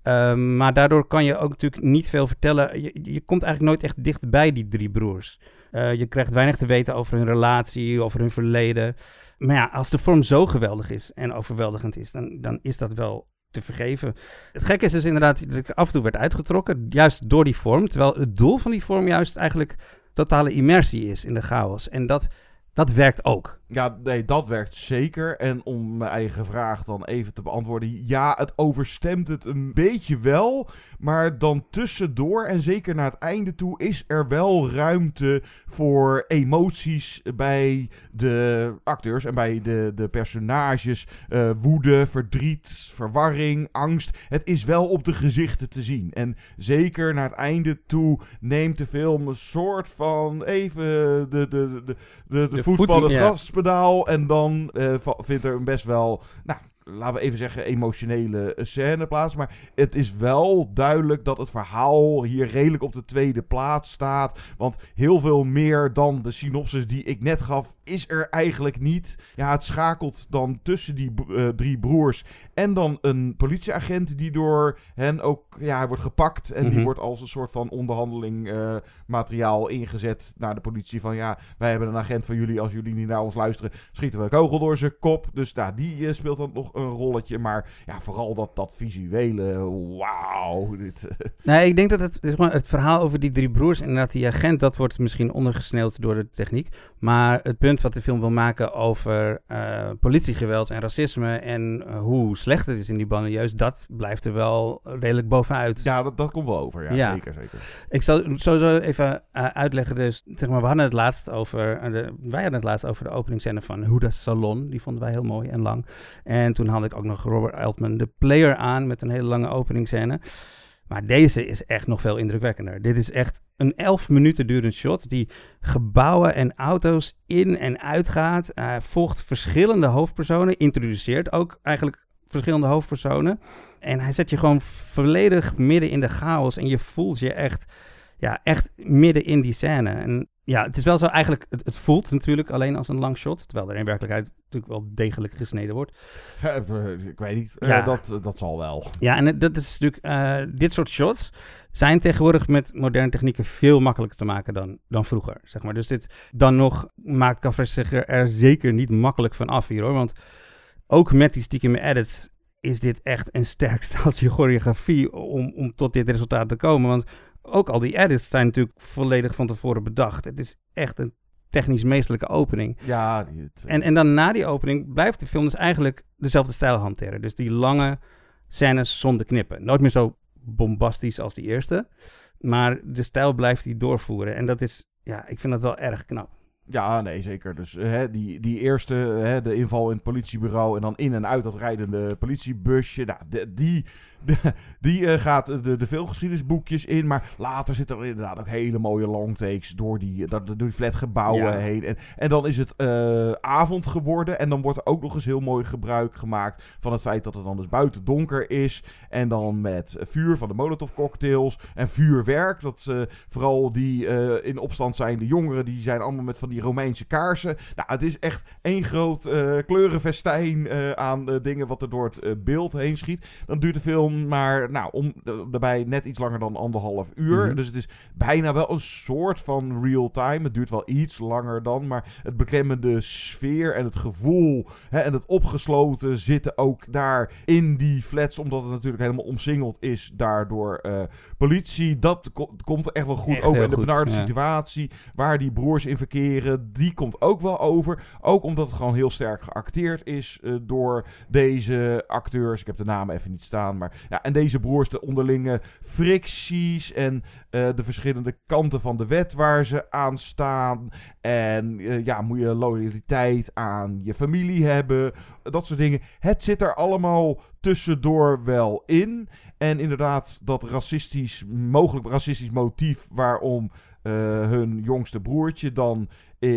Uh, maar daardoor kan je ook natuurlijk niet veel vertellen. Je, je komt eigenlijk nooit echt dicht bij die drie broers. Uh, je krijgt weinig te weten over hun relatie, over hun verleden. Maar ja, als de vorm zo geweldig is en overweldigend is, dan, dan is dat wel te vergeven. Het gekke is dus inderdaad dat ik af en toe werd uitgetrokken, juist door die vorm. Terwijl het doel van die vorm juist eigenlijk totale immersie is in de chaos. En dat, dat werkt ook. Ja, nee, dat werkt zeker. En om mijn eigen vraag dan even te beantwoorden. Ja, het overstemt het een beetje wel. Maar dan tussendoor en zeker naar het einde toe is er wel ruimte voor emoties bij de acteurs en bij de, de personages. Uh, woede, verdriet, verwarring, angst. Het is wel op de gezichten te zien. En zeker naar het einde toe neemt de film een soort van even de, de, de, de, de, de voet van het. Gaspedaal. En dan uh, vindt er best wel, nou, laten we even zeggen, emotionele scène plaats. Maar het is wel duidelijk dat het verhaal hier redelijk op de tweede plaats staat. Want heel veel meer dan de synopsis die ik net gaf, is er eigenlijk niet. Ja, het schakelt dan tussen die uh, drie broers en dan een politieagent die door hen ook, ja, hij wordt gepakt. En Mhm. die wordt als een soort van onderhandeling uh, materiaal ingezet naar de politie. Van ja, wij hebben een agent van jullie, als jullie niet naar ons luisteren, schieten we een kogel door zijn kop. Dus nou, die uh, speelt dan nog een rolletje. Maar ja, vooral dat, dat visuele, wauw. Dit, uh. Nee, ik denk dat het, zeg maar, het verhaal over die drie broers, inderdaad die agent, dat wordt misschien ondergesneeuwd door de techniek. Maar het punt wat de film wil maken over uh, politiegeweld en racisme en uh, hoe slecht het is in die banlieues, dat blijft er wel redelijk bovenuit. Ja, dat, dat komt wel over. Ja, ja. zeker, zeker. Ik zal sowieso even uh, uitleggen. Dus, zeg maar, we hadden het laatst over, de, wij hadden het laatst over de openingsscène van Huda's Salon. Die vonden wij heel mooi en lang. En toen had ik ook nog Robert Altman, de player, aan met een hele lange openingsscène. Maar deze is echt nog veel indrukwekkender. Dit is echt een elf minuten durend shot die gebouwen en auto's in en uitgaat. Uh, volgt verschillende hoofdpersonen, introduceert ook eigenlijk verschillende hoofdpersonen. En hij zet je gewoon volledig midden in de chaos en je voelt je echt, ja, echt midden in die scène. En ja, het is wel zo eigenlijk, het, het, voelt natuurlijk alleen als een lang shot, terwijl er in werkelijkheid natuurlijk wel degelijk gesneden wordt. Ja, ik weet niet, ja. uh, dat, dat zal wel. Ja, en dat is natuurlijk, uh, dit soort shots zijn tegenwoordig met moderne technieken veel makkelijker te maken dan, dan vroeger, zeg maar. Dus dit, dan nog maakt Cafres zich er, er zeker niet makkelijk van af hier, hoor, want ook met die stiekem edits is dit echt een sterk *laughs* staaltje choreografie om, om tot dit resultaat te komen, want ook al die edits zijn natuurlijk volledig van tevoren bedacht. Het is echt een technisch meestelijke opening. Ja. Het, en, en dan na die opening blijft de film dus eigenlijk dezelfde stijl hanteren. Dus die lange scènes zonder knippen. Nooit meer zo bombastisch als die eerste. Maar de stijl blijft die doorvoeren. En dat is, ja, ik vind dat wel erg knap. Ja, nee, zeker. Dus hè, die, die eerste, hè, de inval in het politiebureau en dan in en uit dat rijdende politiebusje. Nou, de, die, *laughs* die eh, gaat de, de filmgeschiedenisboekjes in. Maar later zitten er inderdaad ook hele mooie longtakes door die, door, door die flatgebouwen Ja. heen. En, en dan is het eh, avond geworden. En dan wordt er ook nog eens heel mooi gebruik gemaakt van het feit dat het dan dus buiten donker is. En dan met vuur van de Molotov cocktails en vuurwerk. Dat eh, vooral die eh, in opstand zijn, de jongeren, die zijn allemaal met van die Romeinse kaarsen. Nou, het is echt één groot eh, kleurenfestijn eh, aan eh, dingen wat er door het eh, beeld heen schiet. Dan duurt de film maar, nou, om, eh, daarbij net iets langer dan anderhalf uur. Mhm. Dus het is bijna wel een soort van real time. Het duurt wel iets langer dan, maar het beklemmende sfeer en het gevoel hè, en het opgesloten zitten ook daar in die flats, omdat het natuurlijk helemaal omsingeld is daardoor eh, politie. Dat ko- komt echt wel goed Echt over. En de benarde ja. situatie waar die broers in verkeren, die komt ook wel over. Ook omdat het gewoon heel sterk geacteerd is eh, door deze acteurs. Ik heb de namen even niet staan, maar ja, en deze broers, de onderlinge fricties en eh, de verschillende kanten van de wet waar ze aan staan. En eh, ja, moet je loyaliteit aan je familie hebben, dat soort dingen. Het zit er allemaal tussendoor wel in. En inderdaad, dat racistisch, mogelijk racistisch motief waarom eh, hun jongste broertje dan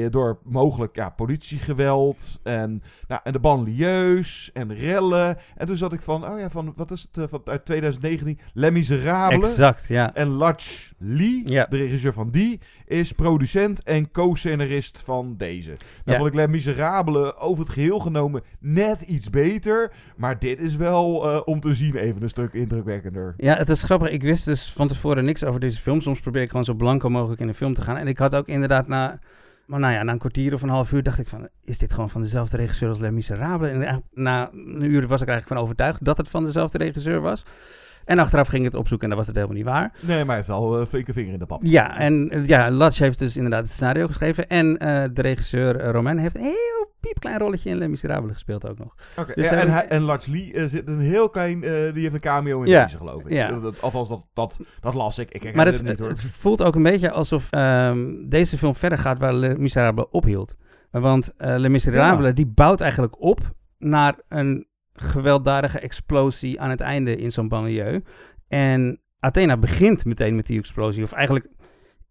door mogelijk ja, politiegeweld en, nou, en de banlieues en rellen. En toen zat ik van, oh ja, van wat is het, eh, van, uit 2019, Les Miserables. Exact, ja. En Lach Lee, Ja. de regisseur van die, is producent en co-scenarist van deze. Nou Ja. vond ik Les Miserables over het geheel genomen net iets beter. Maar dit is wel eh, om te zien even een stuk indrukwekkender. Ja, het is grappig. Ik wist dus van tevoren niks over deze film. Soms probeer ik gewoon zo blanco mogelijk in de film te gaan. En ik had ook inderdaad na, maar nou ja, na een kwartier of een half uur dacht ik van... Is dit gewoon van dezelfde regisseur als Les Miserables? En na een uur was ik eigenlijk van overtuigd dat het van dezelfde regisseur was. En achteraf ging het opzoeken en dat was het helemaal niet waar. Nee, maar hij heeft wel een flinke vinger in de pap. Ja, en eh, ja, Latch heeft dus inderdaad het scenario geschreven. En eh, de regisseur Romain heeft een heel piepklein rolletje in Les Miserables gespeeld ook nog. Oké, Dus ja, en, hij, en Lach Lee eh, zit een heel klein, eh, die heeft een cameo in Ja, deze geloof ik. ja. Dat- althans, dat, dat, dat las ik. Ik Maar het, niet hoor. het voelt ook een beetje alsof ehm, deze film verder gaat waar Les Miserables ophield. Want eh Les Miserables Ja. die bouwt eigenlijk op naar een gewelddadige explosie aan het einde in zo'n banlieue. En Athena begint meteen met die explosie. Of eigenlijk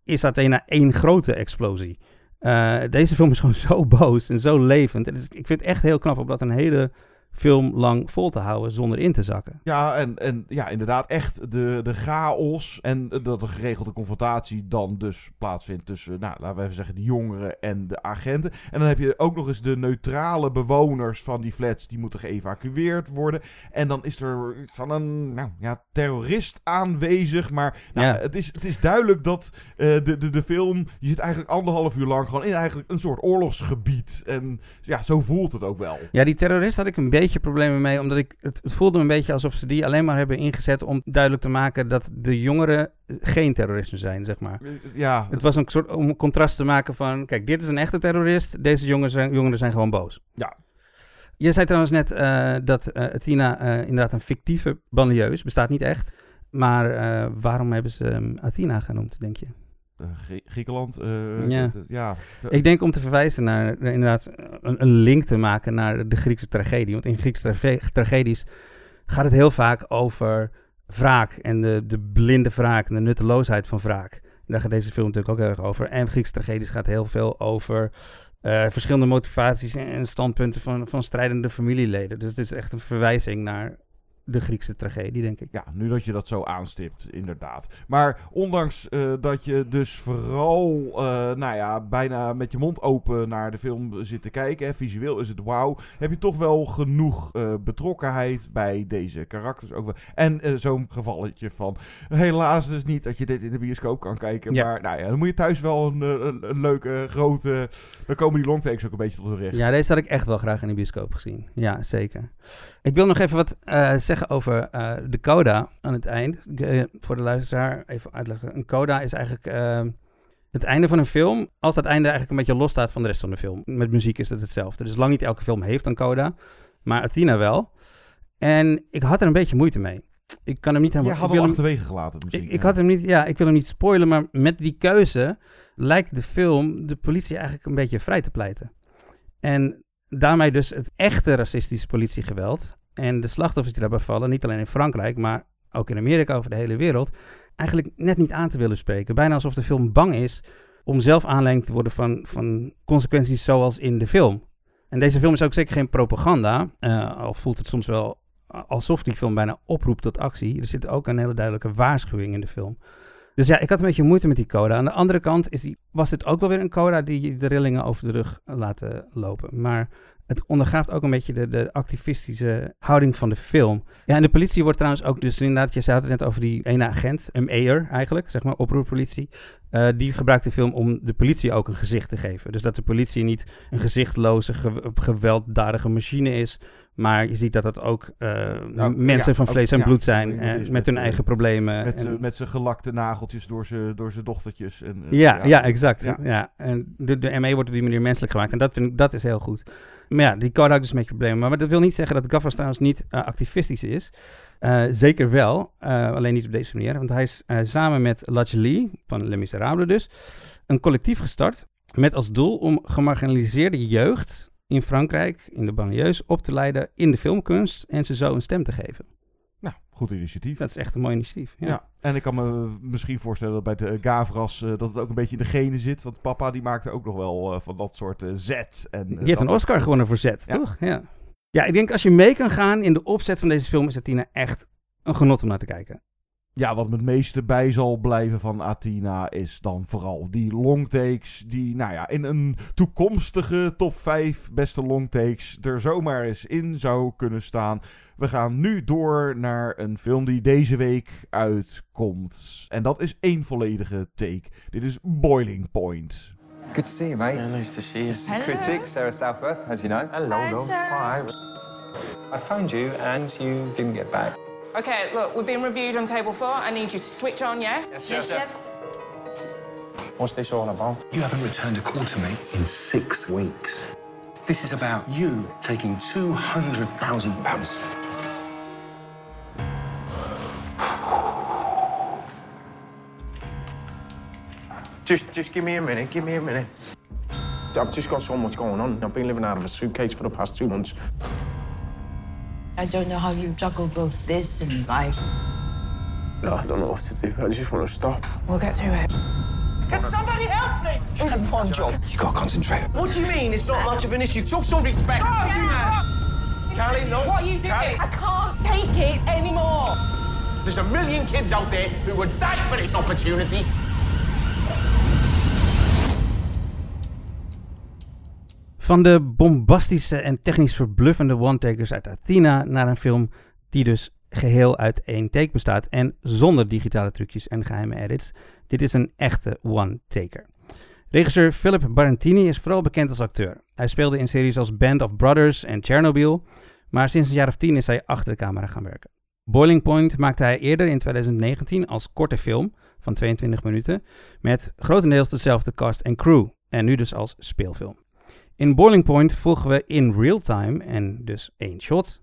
is Athena één grote explosie. Eh, deze film is gewoon *laughs* zo boos en zo levend. En ik vind het echt heel knap om dat een hele film lang vol te houden zonder in te zakken. Ja, en, en ja, inderdaad, echt de, de chaos en dat de geregelde confrontatie dan dus plaatsvindt tussen, nou, laten we even zeggen, de jongeren en de agenten. En dan heb je ook nog eens de neutrale bewoners van die flats, die moeten geëvacueerd worden. En dan is er van een, nou ja, terrorist aanwezig, maar nou, Ja. het, is, het is duidelijk dat eh, de, de, de film, je zit eigenlijk anderhalf uur lang gewoon in eigenlijk een soort oorlogsgebied. En ja, zo voelt het ook wel. Ja, die terrorist had ik een beetje problemen mee, omdat ik het, het voelde een beetje alsof ze die alleen maar hebben ingezet om duidelijk te maken dat de jongeren geen terroristen zijn, zeg maar. Ja, Het was een soort om een contrast te maken van, kijk, dit is een echte terrorist, deze jongeren zijn, jongeren zijn gewoon boos. Ja. Je zei trouwens net eh, dat eh Athena eh, inderdaad een fictieve banlieue is, bestaat niet echt. Maar eh, waarom hebben ze hem Athena genoemd, denk je? Eh, Grie- Griekenland, eh, Ja. het- ja. Ik denk om te verwijzen naar eh, inderdaad een, een link te maken naar de Griekse tragedie. Want in Griekse trage- tragedies gaat het heel vaak over wraak en de, de blinde wraak en de nutteloosheid van wraak. En daar gaat deze film natuurlijk ook heel erg over. En Griekse tragedies gaat heel veel over verschillende motivaties en, en standpunten van, van strijdende familieleden. Dus het is echt een verwijzing naar de Griekse tragedie, denk ik. Ja, nu dat je dat zo aanstipt, inderdaad. Maar ondanks eh, dat je dus vooral, eh, nou ja, bijna met je mond open naar de film zit te kijken, hè, visueel is het wauw, heb je toch wel genoeg eh, betrokkenheid bij deze karakters ook wel. En zo'n gevalletje van, helaas dus niet dat je dit in de bioscoop kan kijken, Ja. maar nou ja, dan moet je thuis wel een, een, een leuke, grote, dan komen die longtakes ook een beetje tot hun recht. Ja, deze had ik echt wel graag in de bioscoop gezien. Ja, zeker. Ik wil nog even wat eh, zeggen over eh, de coda aan het eind. Eh, voor de luisteraar even uitleggen. Een coda is eigenlijk eh, het einde van een film, als dat einde eigenlijk een beetje losstaat van de rest van de film. Met muziek is het hetzelfde. Dus lang niet elke film heeft een coda, maar Athena wel. En ik had er een beetje moeite mee. Ik kan hem niet helemaal... Je had hem achterwege gelaten misschien. ik, ik had hem niet, ja, ik wil hem niet spoilen, maar met die keuze lijkt de film de politie eigenlijk een beetje vrij te pleiten. En daarmee dus het echte racistische politiegeweld en de slachtoffers die daarbij vallen, niet alleen in Frankrijk, maar ook in Amerika over de hele wereld, eigenlijk net niet aan te willen spreken. Bijna alsof de film bang is om zelf aanleiding te worden van, van consequenties zoals in de film. En deze film is ook zeker geen propaganda, uh, al voelt het soms wel alsof die film bijna oproept tot actie. Er zit ook een hele duidelijke waarschuwing in de film. Dus ja, ik had een beetje moeite met die coda. Aan de andere kant is die, was dit ook wel weer een coda die de rillingen over de rug laten lopen. Maar het ondergraaft ook een beetje de, de activistische houding van de film. Ja, en de politie wordt trouwens ook, dus inderdaad, je zei het net over die ene agent, een mayor eigenlijk, zeg maar, oproerpolitie. Uh, die gebruikt de film om de politie ook een gezicht te geven. Dus dat de politie niet een gezichtloze, gewelddadige machine is, maar je ziet dat het ook uh, nou, mensen ja, van vlees en bloed zijn. Uh, met, met, hun eigen problemen. Met, en, met zijn gelakte nageltjes door zijn door dochtertjes. En, ja, ja, exact. Ja. En de, de ME wordt op die manier menselijk gemaakt. En dat, vind ik, dat is heel goed. Maar ja, die code dus met problemen. Maar dat wil niet zeggen dat Gaffers trouwens niet uh, activistisch is. Uh, zeker wel, uh, alleen niet op deze manier. Want hij is samen met Lach Lee, van Les Miserables dus, een collectief gestart. Met als doel om gemarginaliseerde jeugd in Frankrijk, in de banlieues, op te leiden in de filmkunst en ze zo een stem te geven. Nou, goed initiatief. Dat is echt een mooi initiatief. Ja, ja en ik kan me misschien voorstellen dat bij de Gavras uh, dat het ook een beetje in de genen zit. Want papa die maakte ook nog wel uh, van dat soort uh, Z. En, die heeft een Oscar gewonnen voor Z, ja. toch? Ja. ja, ik denk als je mee kan gaan in de opzet van deze film, is Athena echt een genot om naar te kijken. Ja, wat me het meeste bij zal blijven van Athena is dan vooral die longtakes. Die, nou ja, in een toekomstige top 5 beste longtakes er zomaar eens in zou kunnen staan. We gaan nu door naar een film die deze week uitkomt. En dat is één volledige take. Dit is Boiling Point. Good to see you, mate. Yeah, nice to see you. This is the critic, Sarah Southworth, as you know. Hello, Hi, Sarah. Hi. I phoned you and you didn't get back. Okay, look, we've been reviewed on table four. I need you to switch on, yeah? Yes, yes chef. What's this all about? You haven't returned a call to me in six weeks. This is about you taking £200,000. Just, just give me a minute, give me a minute. I've just got so much going on. I've been living out of a suitcase for the past two months. I don't know how you juggle both this and life. No, I don't know what to do. I just want to stop. We'll get through it. Can somebody help me? It's one job. You gotta concentrate. What do you mean? It's not much of an issue. Show some respect. Oh, yeah. Callie, no. What are you doing? Callie. I can't take it anymore. There's a million kids out there who would die for this opportunity. Van de bombastische en technisch verbluffende one-takers uit Athena naar een film die dus geheel uit één take bestaat en zonder digitale trucjes en geheime edits. Dit is een echte one-taker. Regisseur Philip Barantini is vooral bekend als acteur. Hij speelde in series als Band of Brothers en Chernobyl, maar sinds een jaar of tien is hij achter de camera gaan werken. Boiling Point maakte hij eerder in 2019 als korte film van 22 minuten met grotendeels dezelfde cast en crew en nu dus als speelfilm. In Boiling Point volgen we in real time, en dus één shot,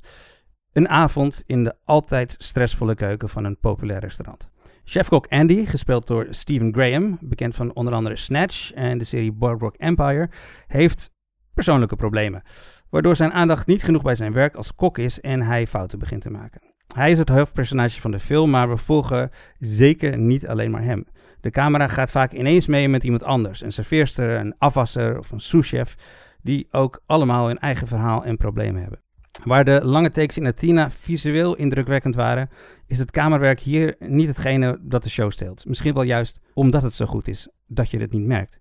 een avond in de altijd stressvolle keuken van een populair restaurant. Chefkok Andy, gespeeld door Stephen Graham, bekend van onder andere Snatch en de serie Boardwalk Empire, heeft persoonlijke problemen, waardoor zijn aandacht niet genoeg bij zijn werk als kok is en hij fouten begint te maken. Hij is het hoofdpersonage van de film, maar we volgen zeker niet alleen maar hem. De camera gaat vaak ineens mee met iemand anders, een serveerster, een afwasser of een souschef, die ook allemaal hun eigen verhaal en problemen hebben. Waar de lange takes in Athena visueel indrukwekkend waren, is het kamerwerk hier niet hetgene dat de show steelt. Misschien wel juist omdat het zo goed is dat je het niet merkt.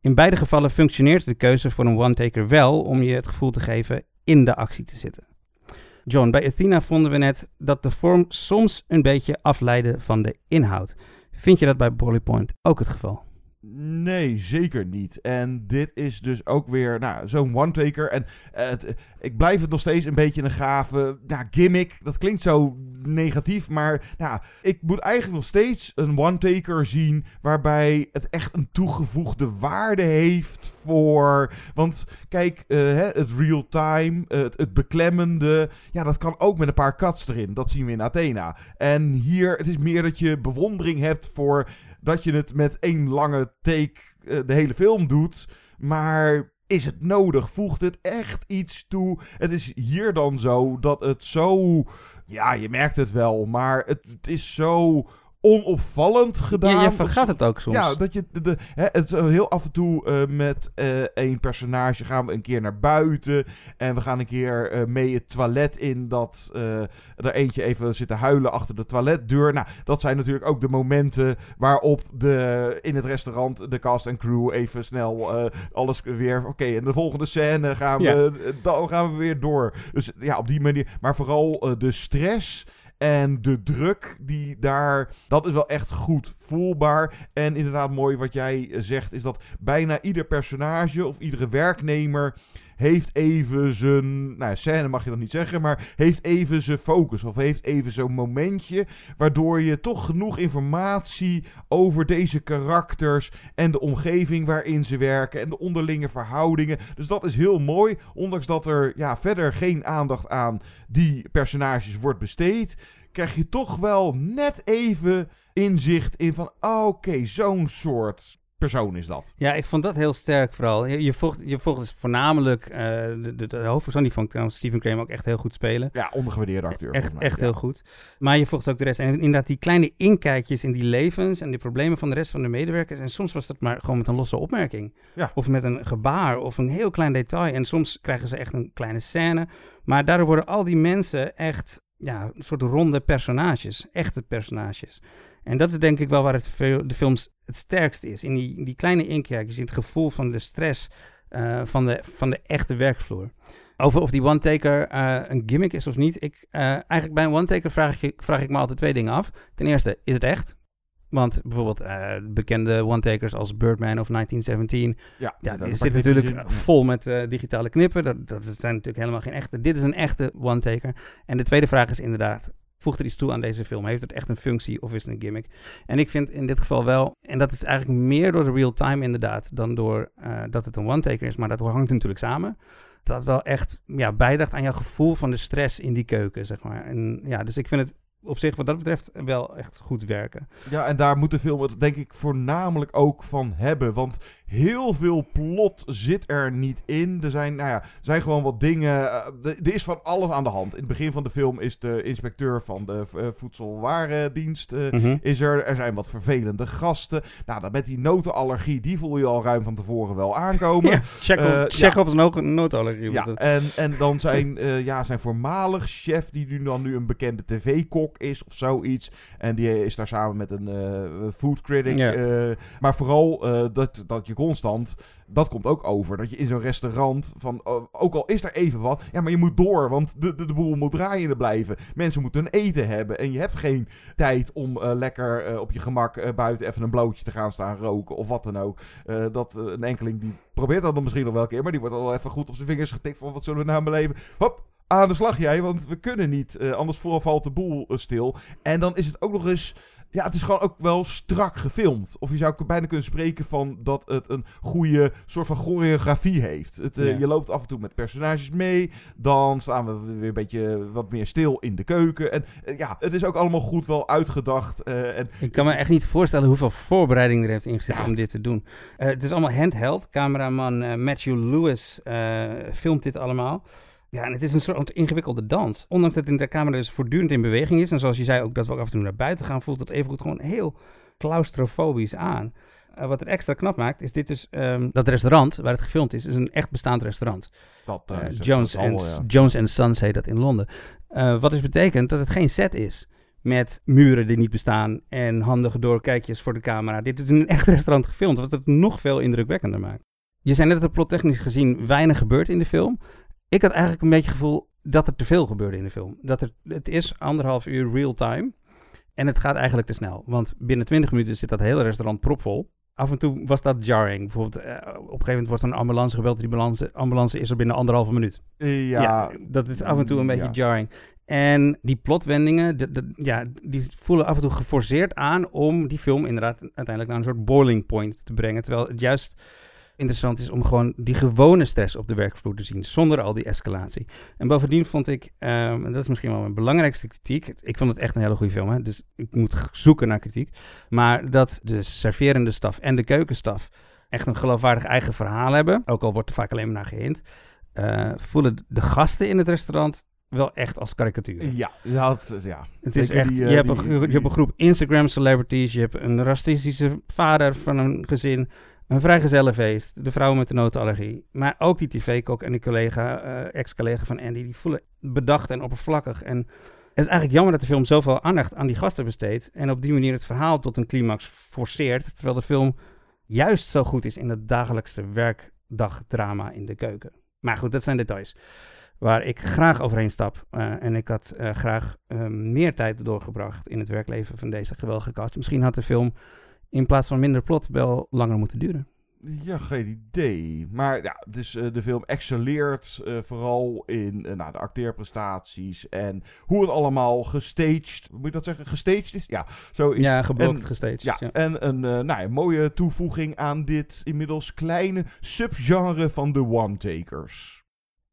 In beide gevallen functioneert de keuze voor een one-taker wel om je het gevoel te geven in de actie te zitten. John, bij Athena vonden we net dat de vorm soms een beetje afleidde van de inhoud. Vind je dat bij Bolly Point ook het geval? Nee, zeker niet. En dit is dus ook weer nou, zo'n one-taker. En uh, het, ik blijf het nog steeds een beetje een gave nou, gimmick. Dat klinkt zo negatief, maar nou, ik moet eigenlijk nog steeds een one-taker zien waarbij het echt een toegevoegde waarde heeft voor... Want kijk, uh, het real-time, het, het beklemmende, ja, dat kan ook met een paar cuts erin. Dat zien we in Athena. En hier, het is meer dat je bewondering hebt voor dat je het met één lange take uh, de hele film doet. Maar is het nodig? Voegt het echt iets toe? Het is hier dan zo dat het zo... Ja, je merkt het wel, maar het is zo onopvallend gedaan. Je, je vergaat het ook soms. Ja, dat je de, de, hè, het is heel af en toe uh, met uh, één personage gaan we een keer naar buiten en we gaan een keer uh, mee het toilet in dat er eentje even zit te huilen achter de toiletdeur. Nou, dat zijn natuurlijk ook de momenten waarop de, in het restaurant de cast en crew even snel alles weer... Oké, okay, en de volgende scène gaan we, ja. dan gaan we weer door. Dus ja, op die manier. Maar vooral de stress en de druk die daar, dat is wel echt goed voelbaar. En inderdaad, mooi wat jij zegt, is dat bijna ieder personage of iedere werknemer heeft even zijn, nou scène mag je dan niet zeggen, maar heeft even zijn focus of heeft even zo'n momentje waardoor je toch genoeg informatie over deze karakters en de omgeving waarin ze werken en de onderlinge verhoudingen. Dus dat is heel mooi, ondanks dat er ja, verder geen aandacht aan die personages wordt besteed, krijg je toch wel net even inzicht in van, oh, oké, zo'n soort persoon is dat. Ja, ik vond dat heel sterk vooral. Je, je volgt, je volgt dus voornamelijk uh, de, de, de, hoofdpersoon, die vond trouwens Stephen Graham ook echt heel goed spelen. Ja, ondergewaardeerde acteur. Echt, mij, echt ja. heel goed. Maar je volgt ook de rest. En inderdaad, die kleine inkijkjes in die levens en die problemen van de rest van de medewerkers. En soms was dat maar gewoon met een losse opmerking. Ja. Of met een gebaar of een heel klein detail. En soms krijgen ze echt een kleine scène. Maar daardoor worden al die mensen echt ja, een soort ronde personages. Echte personages. En dat is denk ik wel waar het de films het sterkst is. In die, in die kleine inkijkjes, in het gevoel van de stress uh, van, de, van de echte werkvloer. Over of die one-taker uh, een gimmick is of niet. Ik, uh, eigenlijk bij een one-taker vraag ik, vraag ik me altijd twee dingen af. Ten eerste, is het echt? Want bijvoorbeeld uh, bekende one-takers als Birdman of 1917... Ja, ja die zit natuurlijk vol met uh, digitale knippen. Dat, dat zijn natuurlijk helemaal geen echte... Dit is een echte one-taker. En de tweede vraag is inderdaad... Voegt er iets toe aan deze film? Heeft het echt een functie of is het een gimmick? En ik vind in dit geval wel... En dat is eigenlijk meer door de real-time inderdaad... dan door uh, dat het een one-taker is. Maar dat hangt natuurlijk samen dat wel echt ja, bijdraagt aan jouw gevoel van de stress in die keuken, zeg maar. En ja, dus ik vind het op zich wat dat betreft wel echt goed werken. Ja, en daar moet de film denk ik voornamelijk ook van hebben. Want heel veel plot zit er niet in. Er zijn, nou ja, zijn gewoon wat dingen. Uh, er is van alles aan de hand. In het begin van de film is de inspecteur van de uh, voedselwarendienst uh, Mhm. is er. Er zijn wat vervelende gasten. Nou, dan met die notenallergie, die voel je al ruim van tevoren wel aankomen. *laughs* Ja, check, Uh, op, check ja. op een notenallergie. Ja, en, en dan *laughs* zijn, uh, ja, zijn voormalig chef, die nu dan nu een bekende tv-kok is of zoiets. En die is daar samen met een food critic. Ja. Maar vooral dat, dat je constant, dat komt ook over. Dat je in zo'n restaurant, van, ook al is er even wat, ja, maar je moet door, want de, de, de boel moet draaiende blijven. Mensen moeten hun eten hebben en je hebt geen tijd om uh, lekker uh, op je gemak uh, buiten even een blootje te gaan staan roken of wat dan ook. Dat een enkeling die probeert dat dan misschien nog wel een keer, maar die wordt al even goed op zijn vingers getikt van wat zullen we nou beleven. Hop, aan de slag jij, want we kunnen niet. Anders vooral valt de boel stil. En dan is het ook nog eens... Ja, het is gewoon ook wel strak gefilmd. Of je zou bijna kunnen spreken van dat het een goede soort van choreografie heeft. Het, uh, Ja. Je loopt af en toe met personages mee. Dan staan we weer een beetje wat meer stil in de keuken. En uh, ja, het is ook allemaal goed wel uitgedacht. Uh, en Ik kan me echt niet voorstellen hoeveel voorbereiding er heeft ingezet om dit te doen. Het is allemaal handheld. Cameraman Matthew Lewis filmt dit allemaal. Ja, en het is een soort ingewikkelde dans. Ondanks dat de camera dus voortdurend in beweging is. En zoals je zei ook dat we ook af en toe naar buiten gaan, voelt het evengoed gewoon heel claustrofobisch aan. Uh, wat het extra knap maakt, is dit dus... Um, dat restaurant waar het gefilmd is, is een echt bestaand restaurant. Dat, uh, Jones, al, and, ja. Jones and Sons heet dat in Londen. Wat dus betekent dat het geen set is met muren die niet bestaan en handige doorkijkjes voor de camera. Dit is in een echt *laughs* restaurant gefilmd, wat het nog veel indrukwekkender maakt. Je zei net dat er plottechnisch gezien weinig gebeurt in de film. Ik had eigenlijk een beetje het gevoel dat er te veel gebeurde in de film. Dat er, het is anderhalf uur real time en het gaat eigenlijk te snel. Want binnen 20 minuten zit dat hele restaurant propvol. Af en toe was dat jarring. Bijvoorbeeld, uh, op een gegeven moment wordt er een ambulance gebeld. Die ambulance, ambulance is er binnen anderhalve minuut. Ja, ja, dat is af en toe een beetje ja. jarring. En die plotwendingen, de, de, ja, die voelen af en toe geforceerd aan om die film inderdaad uiteindelijk naar een soort boiling point te brengen. Terwijl het juist interessant is om gewoon die gewone stress op de werkvloer te zien, zonder al die escalatie. En bovendien vond ik, um, en dat is misschien wel mijn belangrijkste kritiek, ik vond het echt een hele goede film, hè, dus ik moet zoeken naar kritiek, maar dat de serverende staf en de keukenstaf echt een geloofwaardig eigen verhaal hebben, ook al wordt er vaak alleen maar naar gehind, eh, voelen de gasten in het restaurant wel echt als karikatuur. Ja, het, ja. Het is Zeker echt, die, je, eh, hebt die- een, je die- hebt een groep Instagram celebrities, je hebt een racistische vader van een gezin, een vrijgezellenfeest, de vrouw met de notenallergie. Maar ook die tv-kok en die collega, eh, ex-collega van Andy, die voelen bedacht en oppervlakkig. En het is eigenlijk jammer dat de film zoveel aandacht aan die gasten besteedt en op die manier het verhaal tot een climax forceert, terwijl de film juist zo goed is in het dagelijkse werkdagdrama in de keuken. Maar goed, dat zijn details waar ik graag overheen stap. Eh, en ik had eh, graag meer tijd doorgebracht in het werkleven van deze geweldige cast. Misschien had de film in plaats van minder plot wel langer moeten duren. Ja, geen idee. Maar ja, dus, de film excelleert eh, vooral in eh, nou, de acteerprestaties en hoe het allemaal gestaged, moet je dat zeggen, gestaged is? Ja, zoiets. Ja, geblokt, En- gestaged, Ja, ja. en een nou, mooie toevoeging aan dit inmiddels kleine subgenre van de one-takers.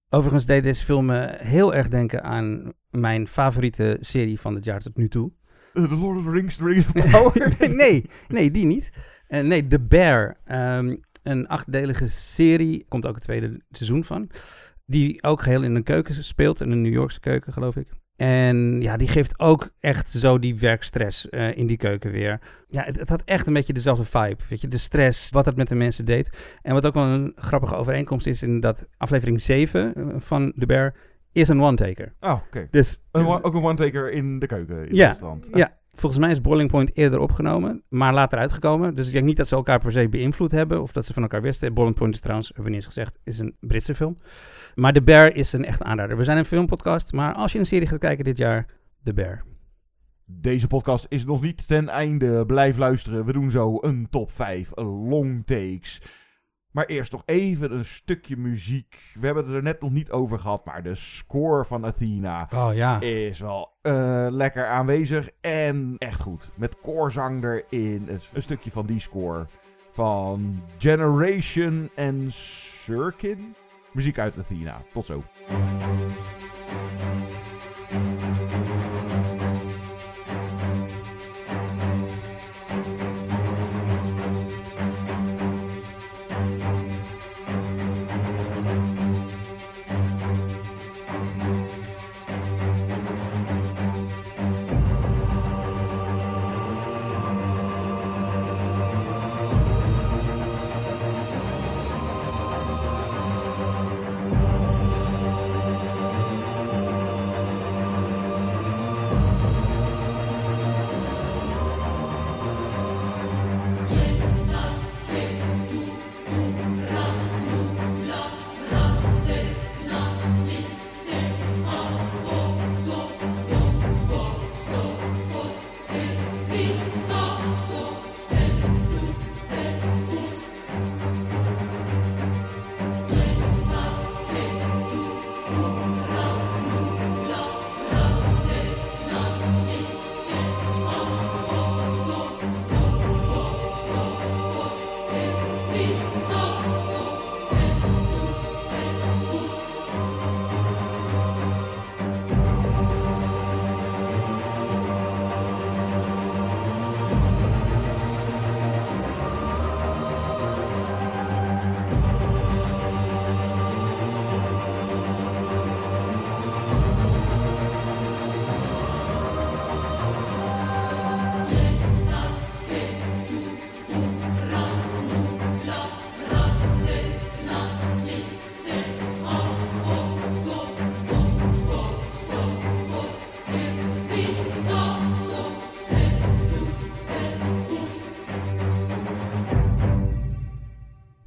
Overigens deed deze film me heel erg denken aan mijn favoriete serie van het jaar tot nu toe. Eh, The Lord of the Rings, Rings *laughs* nee, nee, die niet. Eh, nee, The Bear. Ehm, een achtdelige serie. Komt ook het tweede seizoen van. Die ook geheel in een keuken speelt. In een New Yorkse keuken, geloof ik. En ja, die geeft ook echt zo die werkstress eh, in die keuken weer. Ja, het, had echt een beetje dezelfde vibe. Weet je, de stress, wat het met de mensen deed. En wat ook wel een grappige overeenkomst is in dat aflevering 7 eh, van The Bear is een one-taker. Oh, oké. Dus, Een one- ook een one-taker in de keuken, in ja, restaurant. Ja, volgens mij is Boiling Point eerder opgenomen, maar later uitgekomen. Dus ik denk niet dat ze elkaar per se beïnvloed hebben of dat ze van elkaar wisten. Boiling Point is trouwens, hebben we niet eens gezegd, is een Britse film. Maar The Bear is een echt aanrader. We zijn een filmpodcast, maar als je een serie gaat kijken dit jaar, The Bear. Deze podcast is nog niet ten einde. Blijf luisteren. We doen zo een top 5 long takes. Maar eerst nog even een stukje muziek. We hebben het er net nog niet over gehad, maar de score van Athena Oh ja. is wel eh, lekker aanwezig en echt goed. Met koorzang erin. Een, stukje van die score van Generation en Surkin. Muziek uit Athena. Tot zo.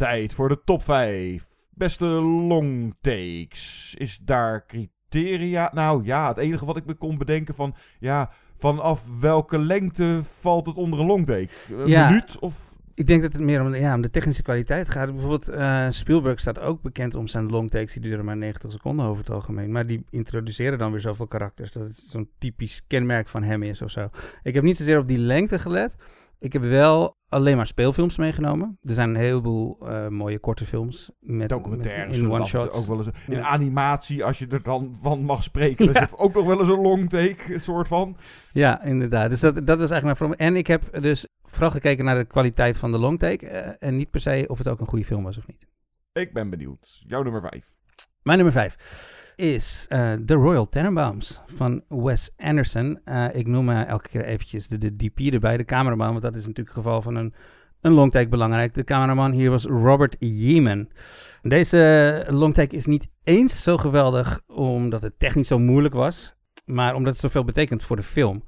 Tijd voor de top 5. Beste long takes. Is daar criteria? Nou ja, het enige wat ik me kon bedenken van... Ja, vanaf welke lengte valt het onder een long take? Een Ja. minuut of... Ik denk dat het meer om, ja, om de technische kwaliteit gaat. Bijvoorbeeld eh, Spielberg staat ook bekend om zijn long takes. Die duren maar 90 seconden over het algemeen. Maar die introduceren dan weer zoveel karakters. Dat het zo'n typisch kenmerk van hem is of zo. Ik heb niet zozeer op die lengte gelet. Ik heb wel alleen maar speelfilms meegenomen. Er zijn een heleboel eh, mooie korte films. Met, Documentaires. met- in one shots. Ook wel eens, in Ja. animatie, als je er dan van mag spreken. Ja. is ook nog wel eens een long take, soort van. Ja, inderdaad. Dus dat, dat was eigenlijk mijn probleem. En ik heb dus vooral gekeken naar de kwaliteit van de longtake eh, en niet per se of het ook een goede film was of niet. Ik ben benieuwd. Jouw nummer 5. Mijn nummer 5 is uh, The Royal Tenenbaums van Wes Anderson. Uh, ik noem uh, elke keer eventjes de, de DP erbij, de cameraman, want dat is natuurlijk het geval van een, een longtake belangrijk. De cameraman hier was Robert Yeaman. Deze longtake is niet eens zo geweldig omdat het technisch zo moeilijk was, maar omdat het zoveel betekent voor de film.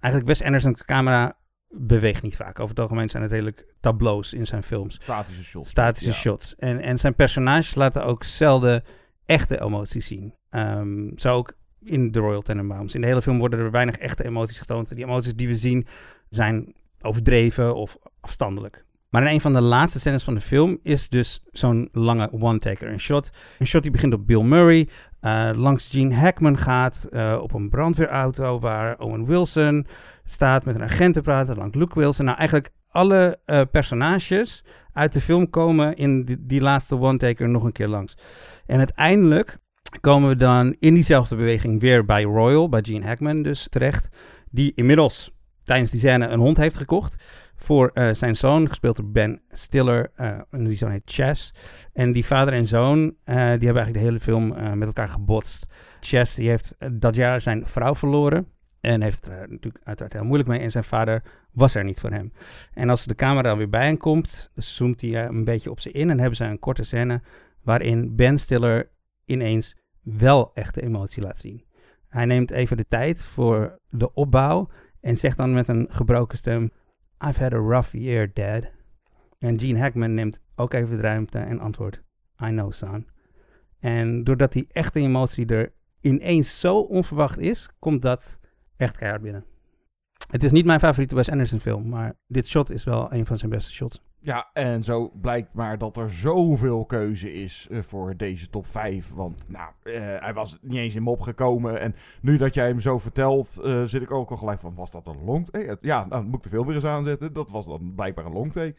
Eigenlijk Wes Anderson's camera beweegt niet vaak. Over het algemeen zijn het redelijk tableaus in zijn films. Statische shots. Statische ja. shots. En, en zijn personages laten ook zelden echte emoties zien. Um, zo ook in The Royal Tenenbaums. In de hele film worden er weinig echte emoties getoond. Die emoties die we zien zijn overdreven of afstandelijk. Maar in een van de laatste scènes van de film is dus zo'n lange one-taker. Een shot. Een shot die begint op Bill Murray. Uh, langs Gene Hackman gaat. Uh, op een brandweerauto waar Owen Wilson staat met een agent te praten. Langs Luke Wilson. Nou, eigenlijk alle uh, personages uit de film komen in die, die laatste one-taker nog een keer langs. En uiteindelijk komen we dan in diezelfde beweging weer bij Royal, bij Gene Hackman dus terecht. Die inmiddels tijdens die scène een hond heeft gekocht voor uh, zijn zoon, gespeeld door Ben Stiller. Uh, en die zoon heet Chess. En die vader en zoon, uh, die hebben eigenlijk de hele film met elkaar gebotst. Chess die heeft dat jaar zijn vrouw verloren. En heeft er natuurlijk uiteraard heel moeilijk mee. En zijn vader was er niet voor hem. En als de camera weer bij hem komt, zoomt hij een beetje op ze in. En hebben ze een korte scène waarin Ben Stiller ineens wel echte emotie laat zien. Hij neemt even de tijd voor de opbouw en zegt dan met een gebroken stem: I've had a rough year, Dad. En Gene Hackman neemt ook even de ruimte en antwoordt: I know, son. En doordat die echte emotie er ineens zo onverwacht is, komt dat echt keihard binnen. Het is niet mijn favoriete Wes Anderson film, maar dit shot is wel een van zijn beste shots. Ja, en zo blijkt maar dat er zoveel keuze is uh, voor deze top 5. Want nou, uh, hij was niet eens in me opgekomen. En nu dat jij hem zo vertelt, uh, zit ik ook al gelijk van, was dat een longtake? Ja, nou, dan moet ik de film weer eens aanzetten. Dat was dan blijkbaar een longtake.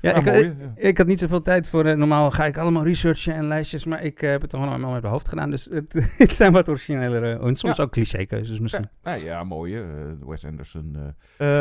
Ja, ik, mooi, ik, ja. ik, had niet zoveel tijd voor, normaal ga ik allemaal researchen en lijstjes. Maar ik heb het gewoon allemaal met mijn hoofd gedaan. Dus het, *laughs* zijn wat originelere, en soms ja. ook clichékeuzes misschien. Ja, ja mooi, Wes Anderson.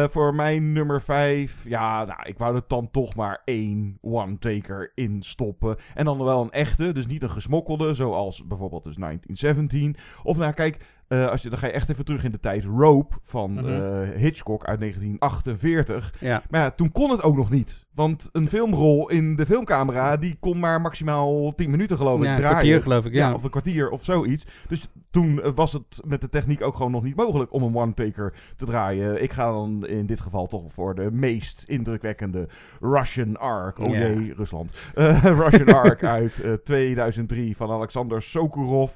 voor mijn nummer 5, ja, nou, ik wou het dan toch maar één one-taker instoppen. En dan wel een echte, dus niet een gesmokkelde, zoals bijvoorbeeld dus 1917. Of nou, kijk, uh, als je, dan ga je echt even terug in de tijd. Rope van mm -hmm. uh, Hitchcock uit 1948. Ja. Maar ja, toen kon het ook nog niet. Want een filmrol in de filmcamera, die kon maar maximaal 10 minuten geloof ik ja, draaien. Een kwartier geloof ik, ja. ja. Of een kwartier of zoiets. Dus toen was het met de techniek ook gewoon nog niet mogelijk om een one-taker te draaien. Ik ga dan in dit geval toch voor de meest indrukwekkende Russian Ark. Oh Ja. jee, Rusland. Uh, *laughs* Russian Ark uit uh, 2003 van Alexander Sokurov.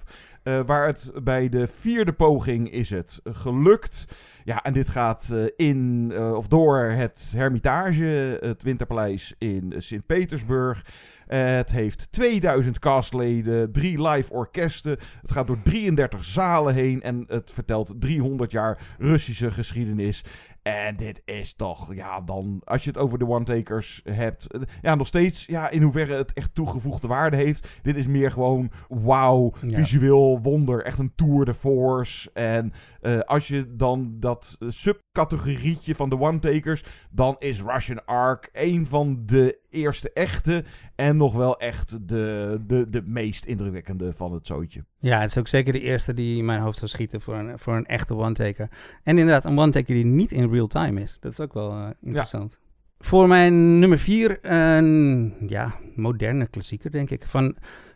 Uh, waar het bij de vierde poging is het gelukt. Ja, en dit gaat uh, in uh, of door het Hermitage, het Winterpaleis in Sint-Petersburg. het heeft 2000 castleden, drie live orkesten. Het gaat door 33 zalen heen en het vertelt 300 jaar Russische geschiedenis. En dit is toch, ja, dan, als je het over de one-takers hebt, ja, nog steeds, ja, in hoeverre het echt toegevoegde waarde heeft. Dit is meer gewoon, wauw, Ja. visueel wonder, echt een tour de force. En uh, als je dan dat uh, subcategorietje van de one-takers, dan is Russian Ark een van de eerste echte en nog wel echt de, de, de meest indrukwekkende van het zootje. Ja, het is ook zeker de eerste die in mijn hoofd zou schieten voor een, voor een echte one-taker. En inderdaad, een one-taker die niet in real time is. Dat is ook wel uh, interessant. Ja. Voor mijn nummer vier, een ja, moderne klassieker, denk ik. Van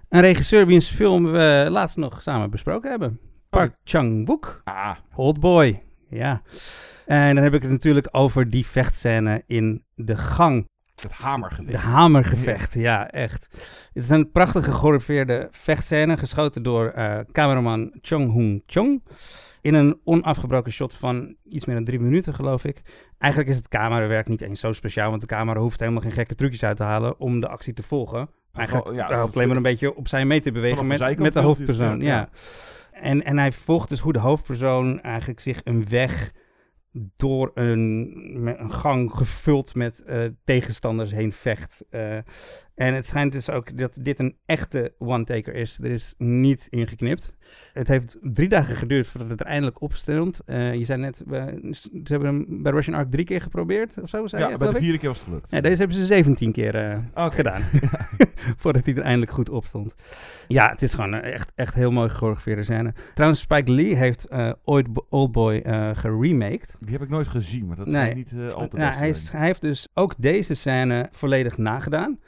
een regisseur wiens film we laatst nog samen besproken hebben. Park Chang-wook. Ah. Old Boy, ja. En dan heb ik het natuurlijk over die vechtscène in de gang het hamergevecht. De hamergevecht, ja, echt. Het is een prachtige gechoreografeerde vechtscène, geschoten door uh, cameraman Chong Hoon Chong. In een onafgebroken shot van iets meer dan drie minuten, geloof ik. Eigenlijk is het camerawerk niet eens zo speciaal, want de camera hoeft helemaal geen gekke trucjes uit te halen om de actie te volgen. Eigenlijk oh, ja, hoeft alleen maar een beetje opzij mee te bewegen met, met de hoofdpersoon. Ja. ja. En, en hij volgt dus hoe de hoofdpersoon eigenlijk zich een weg door een, gang gevuld met uh, tegenstanders heen vecht. Uh, En het schijnt dus ook dat dit een echte one-taker is. Er is niet ingeknipt. Het heeft drie dagen geduurd voordat het er eindelijk op stond. Eh, je zei net, eh, ze hebben hem bij Russian Ark drie keer geprobeerd of zo. Zei Ja, je, bij de vierde keer was het gelukt. Ja, deze hebben ze 17 keer eh, Oké. gedaan. *laughs* *laughs* voordat hij er eindelijk goed op stond. Ja, het is gewoon een echt, echt heel mooi gechoreografeerde scène. Trouwens, Spike Lee heeft eh ooit Oldboy eh geremaked. Die heb ik nooit gezien, maar dat is niet eh al te hij, is- hij heeft dus ook deze scène volledig nagedaan.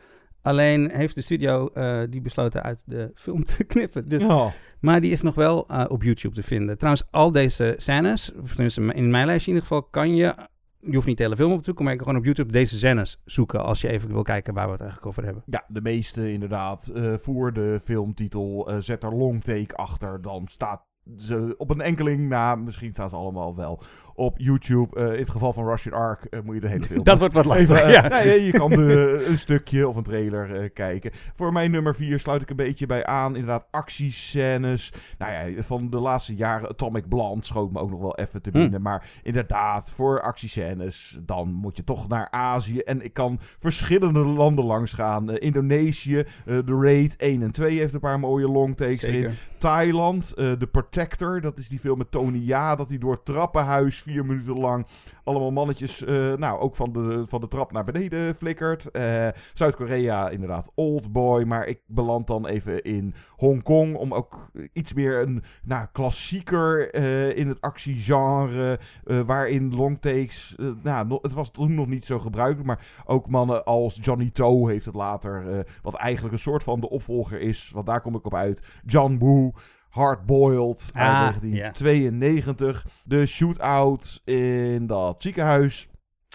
Alleen heeft de studio eh, die besloten uit de *laughs* film te knippen. Dus, Ja. Maar die is nog wel eh, op YouTube te vinden. Trouwens, al deze scènes, in mijn lijstje in ieder geval, kan je... Je hoeft niet de hele film op te zoeken, maar je kan gewoon op YouTube deze scènes zoeken als je even wil kijken waar we het eigenlijk over hebben. Ja, de meeste inderdaad. eh, voor de filmtitel zet er long take achter. Dan staat ze op een enkeling na. Misschien staan ze allemaal wel op YouTube. Eh, in het geval van Russian Ark eh, moet je de hele film... *laughs* Dat wordt wat lastig, Even, eh, ja. *laughs* nee, je kan de, een stukje of een trailer kijken. Voor mijn nummer 4 sluit ik een beetje bij aan. Inderdaad, actiescènes. Nou ja, van de laatste jaren Atomic Blonde schoot me ook nog wel even te Hm. binnen. Maar inderdaad, voor actiescènes, dan moet je toch naar Azië. En ik kan verschillende landen langs gaan. Indonesië, The Raid 1 en 2 heeft een paar mooie longtakes erin. Thailand, The Protector, dat is die film met Tony Ja, dat hij door het trappenhuis vier minuten lang allemaal mannetjes, eh, nou, ook van de, van de trap naar beneden flikkert. Eh, Zuid-Korea, inderdaad, Oldboy, maar ik beland dan even in Hongkong om ook iets meer een nou, klassieker eh, in het actiegenre, waarin longtakes, eh nou, no- het was toen nog niet zo gebruikelijk, maar ook mannen als Johnny Toe heeft het later, wat eigenlijk een soort van de opvolger is, want daar kom ik op uit, John Woo, Hardboiled Ah, uit 1992. De shootout in dat ziekenhuis.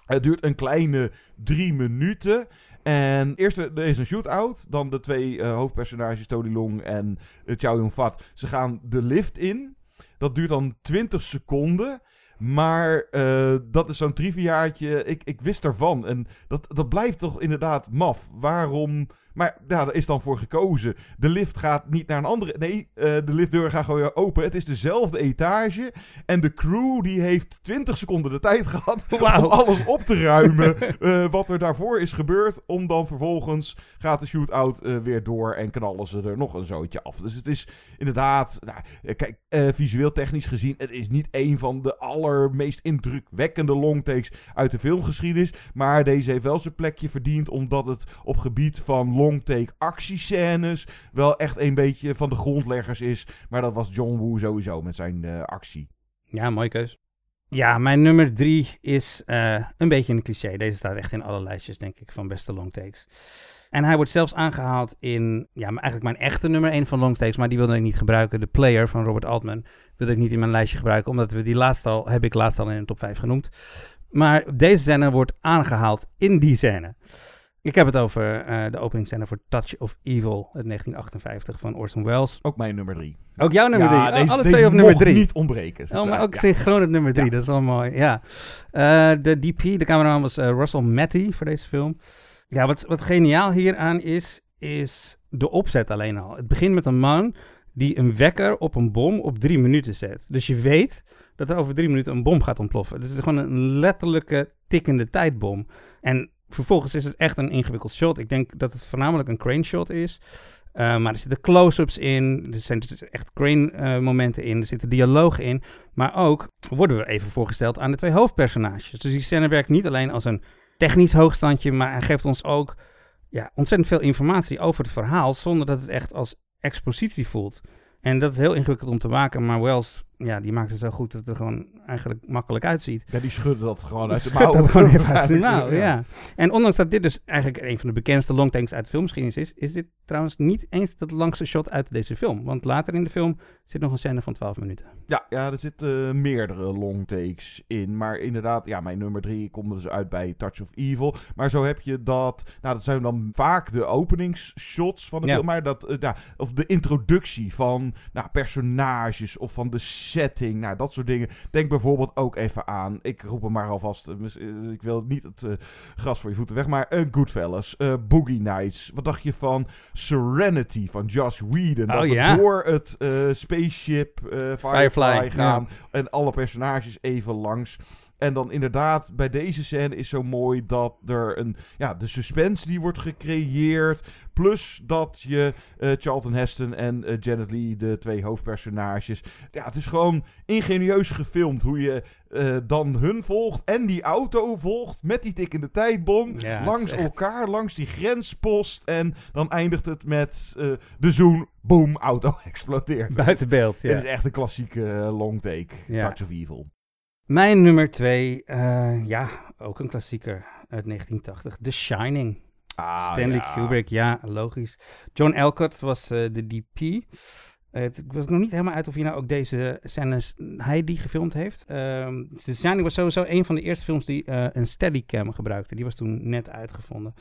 Het duurt een kleine drie minuten. En eerst er is een shootout. Dan de twee eh, hoofdpersonages, Tony Long en uh, Chow Yun-fat. Ze gaan de lift in. Dat duurt dan 20 seconden. Maar eh, dat is zo'n triviaatje. Ik, ik wist ervan. En dat, dat blijft toch inderdaad maf. Waarom... Maar ja, daar is dan voor gekozen. De lift gaat niet naar een andere... Nee, eh, de liftdeur gaat gewoon weer open. Het is dezelfde etage. En de crew die heeft 20 seconden de tijd *laughs* gehad... Om alles op te ruimen *laughs* eh, wat er daarvoor is gebeurd. Om dan vervolgens gaat de shootout eh, weer door en knallen ze er nog een zootje af. Dus het is inderdaad... Nou, kijk, visueel technisch gezien... Het is niet een van de allermeest indrukwekkende longtakes uit de filmgeschiedenis. Maar deze heeft wel zijn plekje verdiend... omdat het op gebied van longtake actiescènes... wel echt een beetje van de grondleggers is. Maar dat was John Woo sowieso met zijn eh, actie. Ja, mooie keus. Ja, mijn nummer drie is eh, een beetje een cliché. Deze staat echt in alle lijstjes, denk ik, van beste longtakes. En hij wordt zelfs aangehaald in, ja, eigenlijk mijn echte nummer één van longtakes, maar die wilde ik niet gebruiken. De Player van Robert Altman wilde ik niet in mijn lijstje gebruiken, omdat we die laatst al, heb ik laatst al in de top 5 genoemd. Maar deze scène wordt aangehaald in die scène. Ik heb het over uh, de openingsscène voor Touch of Evil uit 1958 van Orson Welles. Ook mijn nummer drie. Ook jouw nummer ja, drie? Deze, alle deze twee op nummer drie. niet ontbreken. Oh, maar ook ja. gewoon het nummer drie. Ja. Dat is wel mooi. Ja. Uh, de DP, de cameraman was uh, Russell Matty voor deze film. Ja, wat, wat geniaal hieraan is, is de opzet alleen al. Het begint met een man die een wekker op een bom op drie minuten zet. Dus je weet dat er over drie minuten een bom gaat ontploffen. Dus het is gewoon een letterlijke tikkende tijdbom. En vervolgens is het echt een ingewikkeld shot. Ik denk dat het voornamelijk een crane shot is. Uh, maar er zitten close-ups in, er zijn dus echt crane uh, momenten in, er zitten dialogen in. Maar ook worden we even voorgesteld aan de twee hoofdpersonages. Dus die scène werkt niet alleen als een technisch hoogstandje, maar hij geeft ons ook ja, ontzettend veel informatie over het verhaal, zonder dat het echt als expositie voelt. En dat is heel ingewikkeld om te maken, maar Wells, ja, die maakt het zo goed dat het er gewoon eigenlijk makkelijk uitziet. Ja, die schudden dat gewoon uit de mouw. dat gewoon even uit de *laughs* mouw, ja. En ondanks dat dit dus eigenlijk een van de bekendste longtakes uit de filmgeschiedenis is, is dit trouwens niet eens het langste shot uit deze film. Want later in de film zit nog een scène van 12 minuten. Ja, ja er zitten uh, meerdere longtakes in. Maar inderdaad, ja, mijn nummer drie komt dus uit bij Touch of Evil. Maar zo heb je dat, nou dat zijn dan vaak de openingsshots van de Ja. film. Maar dat, uh, ja, of de introductie van nou, personages of van de setting. Nou, dat soort dingen. Denk bijvoorbeeld ook even aan, ik roep hem maar alvast. mis- uh, ik wil niet het uh, gras voor je voeten weg. Maar uh, Goodfellas, uh, Boogie Nights. Wat dacht je van Serenity van Josh Whedon? Oh, dat we door het spaceship Firefly, Firefly, gaan. ja. En alle personages even langs. En dan inderdaad, bij deze scène is zo mooi dat er een... Ja, de suspense die wordt gecreëerd. Plus dat je eh, Charlton Heston en eh, Janet Lee, de twee hoofdpersonages... Ja, het is gewoon ingenieus gefilmd hoe je eh, dan hun volgt en die auto volgt met die tikkende tijdbom. Ja, het langs echt- elkaar, langs die grenspost. En dan eindigt het met de zoen, boom, auto *laughs* explodeert. Buiten beeld, ja. Dit is echt een klassieke long take. Ja. Touch of Evil. Mijn nummer twee, eh, ja, ook een klassieker uit 1980. The Shining. Stanley Ah, ja. Kubrick, ja, logisch. John Alcott was eh, de DP. Het ik was nog niet helemaal uit of hij nou ook deze scènes, hij die gefilmd heeft. Ehm The Shining was sowieso een van de eerste films die eh, een steadicam gebruikte. Die was toen net uitgevonden.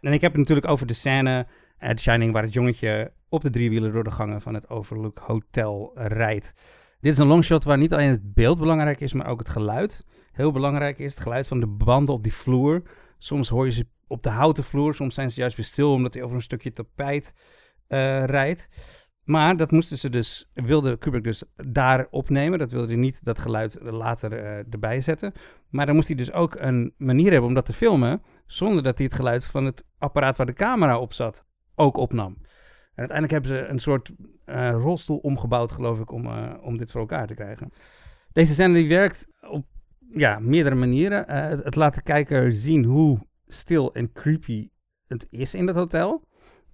En ik heb het natuurlijk over de scène uit The Shining waar het jongetje op de driewielen door de gangen van het Overlook Hotel rijdt. Dit is een longshot waar niet alleen het beeld belangrijk is, maar ook het geluid. Heel belangrijk is het geluid van de banden op die vloer. Soms hoor je ze op de houten vloer, soms zijn ze juist weer stil omdat hij over een stukje tapijt eh, rijdt. Maar dat moesten ze dus, wilde Kubrick dus daar opnemen. Dat wilde hij niet dat geluid later eh, erbij zetten. Maar dan moest hij dus ook een manier hebben om dat te filmen, zonder dat hij het geluid van het apparaat waar de camera op zat ook opnam. En uiteindelijk hebben ze een soort eh, rolstoel omgebouwd, geloof ik, om, eh, om dit voor elkaar te krijgen. Deze scène die werkt op ja, meerdere manieren. Eh, het, laat de kijker zien hoe stil en creepy het is in dat hotel.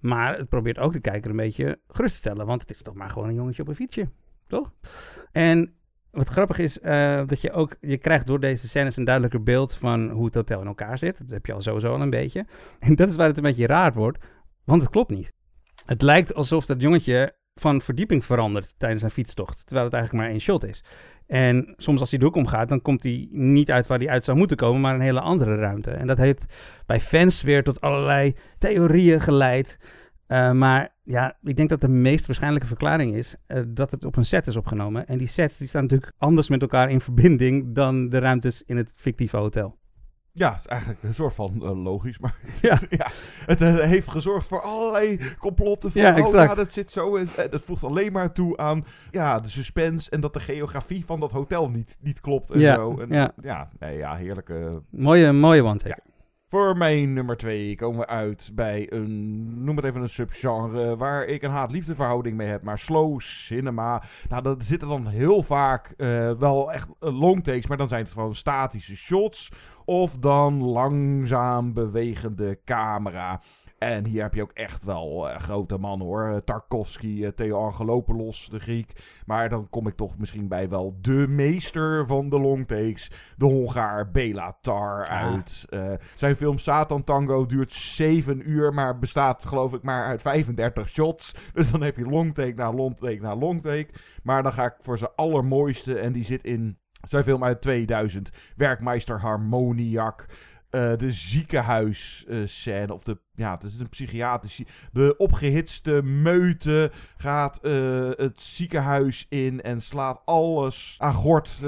Maar het probeert ook de kijker een beetje gerust te stellen. Want het is toch maar gewoon een jongetje op een fietsje. Toch? En wat grappig is, dat je ook... Je krijgt door deze scènes een duidelijker beeld van hoe het hotel in elkaar zit. Dat heb je al sowieso al een beetje. *laughs* En dat is waar het een beetje raar wordt. Want het klopt niet. Het lijkt alsof dat jongetje van verdieping verandert tijdens een fietstocht. Terwijl het eigenlijk maar één shot is. En soms als hij de hoek omgaat, dan komt hij niet uit waar hij uit zou moeten komen, maar een hele andere ruimte. En dat heeft bij fans weer tot allerlei theorieën geleid. Uh, maar ja, ik denk dat de meest waarschijnlijke verklaring is uh, dat het op een set is opgenomen. En die sets die staan natuurlijk anders met elkaar in verbinding dan de ruimtes in het fictieve hotel. Ja, het is eigenlijk een soort van uh, logisch, maar het, *laughs* ja. Is, *laughs* ja, het uh, heeft gezorgd voor allerlei complotten van, ja, oh ja, dat zit zo. En, en dat voegt alleen maar toe aan ja, de suspense en dat de geografie van dat hotel niet, niet klopt en ja, zo. En, ja. ja, nee, ja, heerlijke... Mooie, mooie one-take. Voor mijn nummer twee komen we uit bij een, noem het even een subgenre, waar ik een haat-liefde verhouding mee heb. Maar slow cinema, nou dat zitten dan heel vaak uh, wel echt long takes, maar dan zijn het gewoon statische shots. Of dan langzaam bewegende camera. En hier heb je ook echt wel uh, grote mannen hoor. Tarkovsky, uh, Theo Angelopoulos, de Griek. Maar dan kom ik toch misschien bij wel de meester van de longtakes. De Hongaar Bela Tar uit. Uh, zijn film Satan Tango duurt 7 uur, maar bestaat geloof ik maar uit 35 shots. *laughs* Dus dan heb je longtake na longtake na longtake. Maar dan ga ik voor zijn allermooiste en die zit in zijn film uit 2000. Werkmeister Harmoniak. Uh, de ziekenhuisscène, of de, ja, het is een psychiatrische, de opgehitste meute gaat uh, het ziekenhuis in en slaat alles aan gort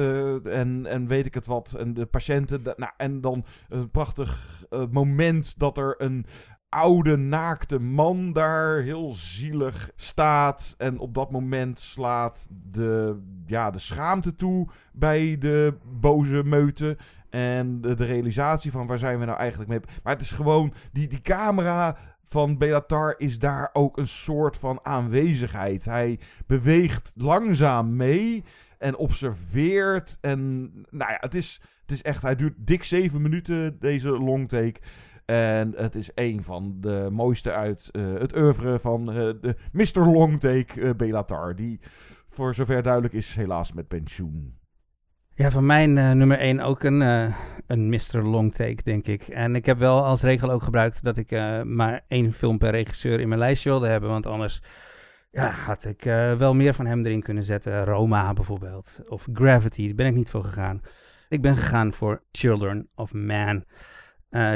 en, en weet ik het wat. En de patiënten, nou, en dan een prachtig moment dat er een oude naakte man daar heel zielig staat. En op dat moment slaat de, ja, de schaamte toe bij de boze meute. En de, realisatie van waar zijn we nou eigenlijk mee. Maar het is gewoon, die, die camera van Belatar is daar ook een soort van aanwezigheid. Hij beweegt langzaam mee en observeert. En nou ja, het is, het is echt, hij duurt dik zeven minuten, deze longtake. En het is een van de mooiste uit uh, het oeuvre van uh, de Mr. Longtake uh, Belatar. Die voor zover duidelijk is helaas met pensioen. Ja, van mijn uh, nummer 1 ook een, uh, een Mr. Longtake, denk ik. En ik heb wel als regel ook gebruikt dat ik uh, maar één film per regisseur in mijn lijstje wilde hebben. Want anders ja, had ik wel meer van hem erin kunnen zetten. Roma bijvoorbeeld. Of Gravity, daar ben ik niet voor gegaan. Ik ben gegaan voor Children of Man.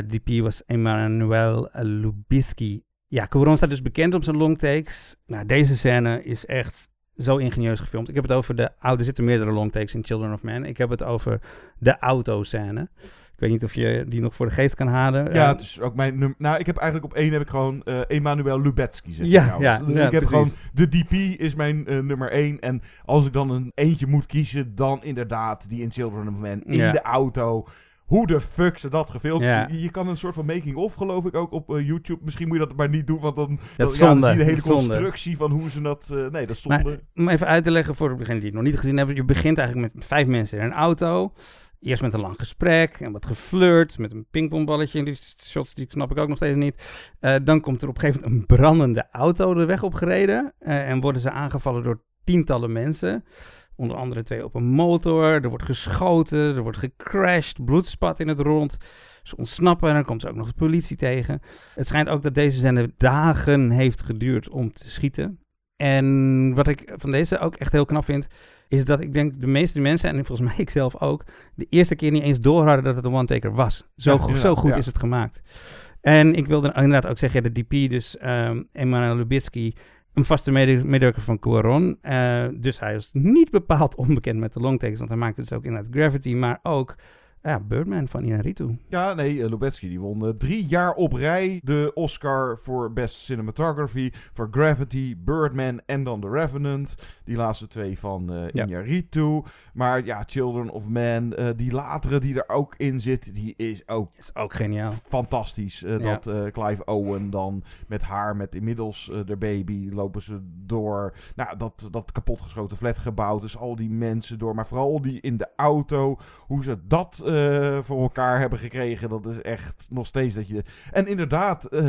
DP was Emmanuel Lubisky. Ja, Cuaron staat dus bekend om zijn longtakes. Nou, deze scène is echt zo ingenieus gefilmd. Ik heb het over de oude, er zitten meerdere longtakes in Children of Man. Ik heb het over de autoscène. Ik weet niet of je die nog voor de geest kan halen. Ja, Eh, het is ook mijn nummer. Nou, ik heb eigenlijk op één heb ik gewoon eh Emanuel Lubetsky zitten. Ja, ja, Dus ja, ik heb precies. gewoon de DP is mijn eh, nummer één. En als ik dan een eentje moet kiezen, dan inderdaad die in Children of Men in Ja. de auto. Hoe de fuck ze dat gefilmd Ja. je, je kan een soort van making-of, geloof ik, ook op eh, YouTube. Misschien moet je dat maar niet doen, want dan, ja, dan zie je de hele zonde. constructie van hoe ze dat... eh, nee, dat is zonde. Maar om even uit te leggen voor degenen die het nog niet gezien hebben. Je begint eigenlijk met vijf mensen in een auto. Eerst met een lang gesprek en wat geflirt met een pingpongballetje. En die shots die snap ik ook nog steeds niet. Eh, dan komt er op een gegeven moment een brandende auto de weg opgereden. eh en worden ze aangevallen door tientallen mensen. Onder andere twee op een motor. Er wordt geschoten, er wordt gecrashed, bloed spat in het rond. Ze ontsnappen en dan komt ze ook nog de politie tegen. Het schijnt ook dat deze zender dagen heeft geduurd om te schieten. En wat ik van deze ook echt heel knap vind, is dat ik denk de meeste mensen, en volgens *laughs* mij ik zelf ook, de eerste keer niet eens door hadden dat het een one-taker was. Zo, Ja, go- zo goed ja. is het gemaakt. En ik wilde inderdaad ook zeggen, de DP, dus ehm Emmanuel Lubitsky, een vaste mede- medewerker van Cuaron. Eh, dus hij is niet bepaald onbekend met de longtakes, want hij maakte dus ook inderdaad Gravity, maar ook ja, Birdman van Inarritu. Ja, nee, uh, Lubetsky die won eh, drie jaar op rij de Oscar voor Best Cinematography, voor Gravity, Birdman en dan The Revenant. Die laatste twee van eh Ja. Iñárritu. Maar ja, Children of Man, eh, die latere die er ook in zit, die is ook, Is ook geniaal. fantastisch. Eh, Ja. Dat eh, Clive Owen dan met haar, met inmiddels eh de baby, lopen ze door. Nou, dat, dat kapotgeschoten flatgebouw. Dus al die mensen door. Maar vooral die in de auto. Hoe ze dat eh, voor elkaar hebben gekregen. Dat is echt nog steeds dat je... En inderdaad, eh,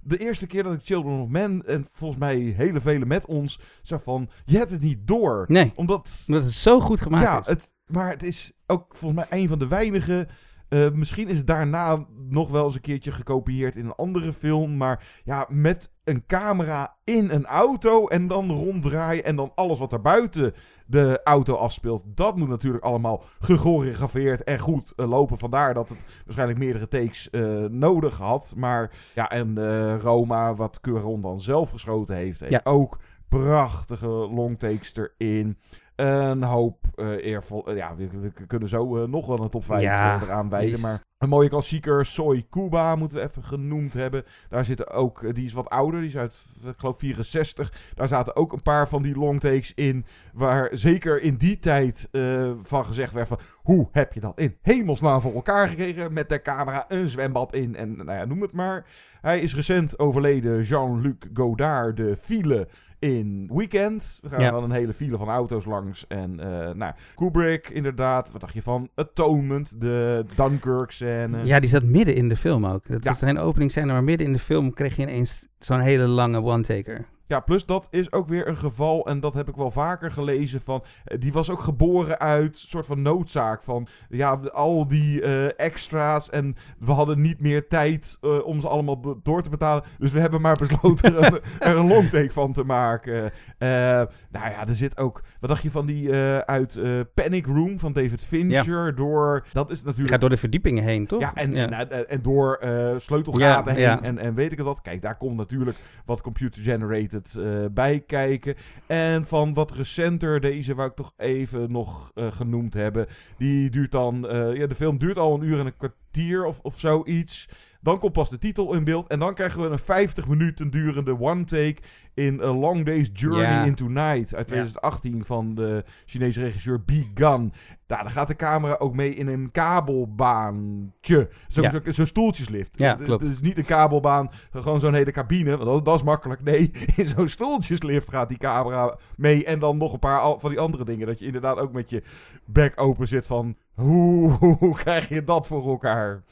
de eerste keer dat ik Children of Men... En volgens mij hele vele met ons... Zo van, je hebt het niet door. Nee, Omdat... omdat het zo goed gemaakt Ja, is. het, maar het is ook volgens mij een van de weinige. eh, misschien is het daarna nog wel eens een keertje gekopieerd in een andere film. Maar ja, met een camera in een auto en dan ronddraaien. En dan alles wat er buiten de auto afspeelt. Dat moet natuurlijk allemaal gechoreografeerd en goed eh, lopen. Vandaar dat het waarschijnlijk meerdere takes eh, nodig had. Maar ja, en eh, Roma, wat Cuaron dan zelf geschoten heeft, heeft Ja. ook prachtige longtakes erin. Een hoop eh, eervol. eh, ja, we, we kunnen zo eh, nog wel een top 5 Ja, eraan wijden. Maar een mooie klassieker, Soy Cuba, moeten we even genoemd hebben. Daar zitten ook, eh, die is wat ouder, die is uit, eh, ik geloof, 64. Daar zaten ook een paar van die longtakes in. Waar zeker in die tijd eh, van gezegd werd van... Hoe heb je dat in hemelsnaam voor elkaar gekregen? Met de camera een zwembad in en nou ja, noem het maar. Hij is recent overleden, Jean-Luc Godard, de file in Weekend. We gaan Ja. dan een hele file van auto's langs. En eh, nou, Kubrick inderdaad. Wat dacht je van Atonement, de Dunkirk scène. Ja, die zat midden in de film ook. Dat Ja. was geen openingsscène, maar midden in de film kreeg je ineens zo'n hele lange one-taker. Ja, plus dat is ook weer een geval, en dat heb ik wel vaker gelezen, van, eh, die was ook geboren uit soort van noodzaak van, ja, al die eh, extra's en we hadden niet meer tijd eh, om ze allemaal do- door te betalen, dus we hebben maar besloten *laughs* er, een- er een longtake van te maken. Nou ja, er zit ook, wat dacht je van die uit Panic Room van David Fincher, door, dat is natuurlijk... gaat door de verdiepingen heen, toch? Ja, en, Ja. En, door sleutelgaten Ja, heen. En, en weet ik het wat. Kijk, daar komt natuurlijk wat computer-generated eh, bij kijken. En van wat recenter, deze wou ik toch even nog eh, genoemd hebben. Die duurt dan, eh, ja, de film duurt al een uur en een kwartier of, of zoiets. Dan komt pas de titel in beeld. En dan krijgen we een 50 minuten durende one-take in A Long Day's Journey into Night uit 2018 van de Chinese regisseur B. Gun. Daar gaat de camera ook mee in een kabelbaantje. Zo'n Ja. zo, zo'n stoeltjeslift. Ja, klopt. Is niet een kabelbaan, gewoon zo'n hele cabine. Want dat, dat is makkelijk. Nee, *laughs* in zo'n stoeltjeslift gaat die camera mee. En dan nog een paar van die andere dingen. Dat je inderdaad ook met je bek open zit van... Hoe, *laughs* hoe krijg je dat voor elkaar?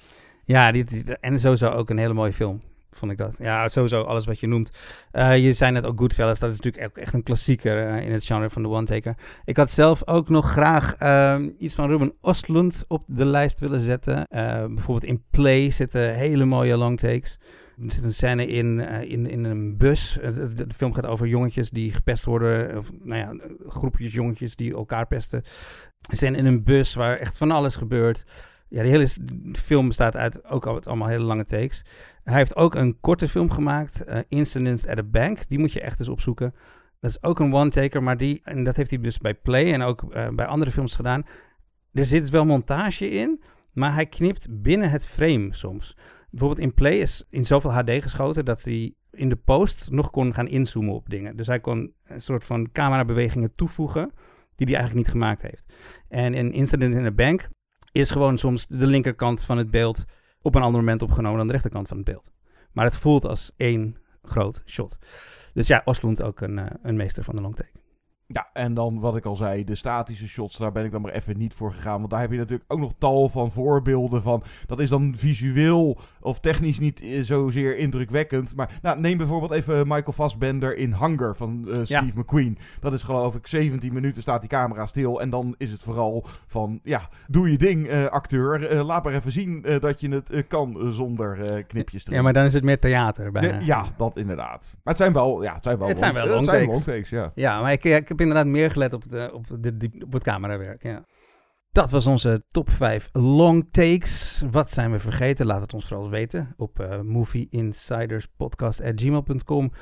Ja, dit, en sowieso ook een hele mooie film, vond ik dat. Ja, sowieso alles wat je noemt. Eh, je zei net ook Goodfellas, dat is natuurlijk echt een klassieker eh, in het genre van de one-taker. Ik had zelf ook nog graag ehm, iets van Ruben Ostlund op de lijst willen zetten. Eh, bijvoorbeeld in Play zitten hele mooie long takes. Er zit een scène in, in, in een bus. De, de film gaat over jongetjes die gepest worden. Of nou ja, groepjes jongetjes die elkaar pesten. Ze zijn in een bus waar echt van alles gebeurt. Ja, de hele film bestaat uit ook al allemaal hele lange takes. Hij heeft ook een korte film gemaakt, eh, Incidents at a Bank. Die moet je echt eens opzoeken. Dat is ook een one-taker, maar die, en dat heeft hij dus bij Play en ook eh, bij andere films gedaan. Er zit wel montage in, Maar hij knipt binnen het frame soms. Bijvoorbeeld in Play is in zoveel HD geschoten dat hij in de post nog kon gaan inzoomen op dingen. Dus hij kon een soort van camerabewegingen toevoegen die hij eigenlijk niet gemaakt heeft. En in Incident in a Bank is gewoon soms de linkerkant van het beeld op een ander moment opgenomen dan de rechterkant van het beeld. Maar het voelt als één groot shot. Dus ja, Oslund ook een, uh, een meester van de long take. Ja, en dan wat ik al zei, de statische shots, daar ben ik dan maar even niet voor gegaan. Want daar heb je natuurlijk ook nog tal van voorbeelden van. Dat is dan visueel of technisch niet eh, zozeer indrukwekkend. Maar nou, neem bijvoorbeeld even Michael Fassbender in Hunger van uh, Steve ja. McQueen. Dat is geloof ik 17 minuten staat die camera stil. En dan is het vooral van, ja, doe je ding uh, acteur. Uh, laat maar even zien dat je het kan zonder knipjes erin. Ja, maar dan is het meer theater bijna. Ja, ja, dat inderdaad. Maar het zijn wel, ja, het zijn wel, het zijn wel long, takes. long takes. Ja, ja maar ik, ik heb inderdaad meer gelet op het, op, de, die, op het camerawerk. Ja. Dat was onze top 5 long takes. Wat zijn we vergeten? Laat het ons vooral weten op uh, movieinsiderspodcast.gmail.com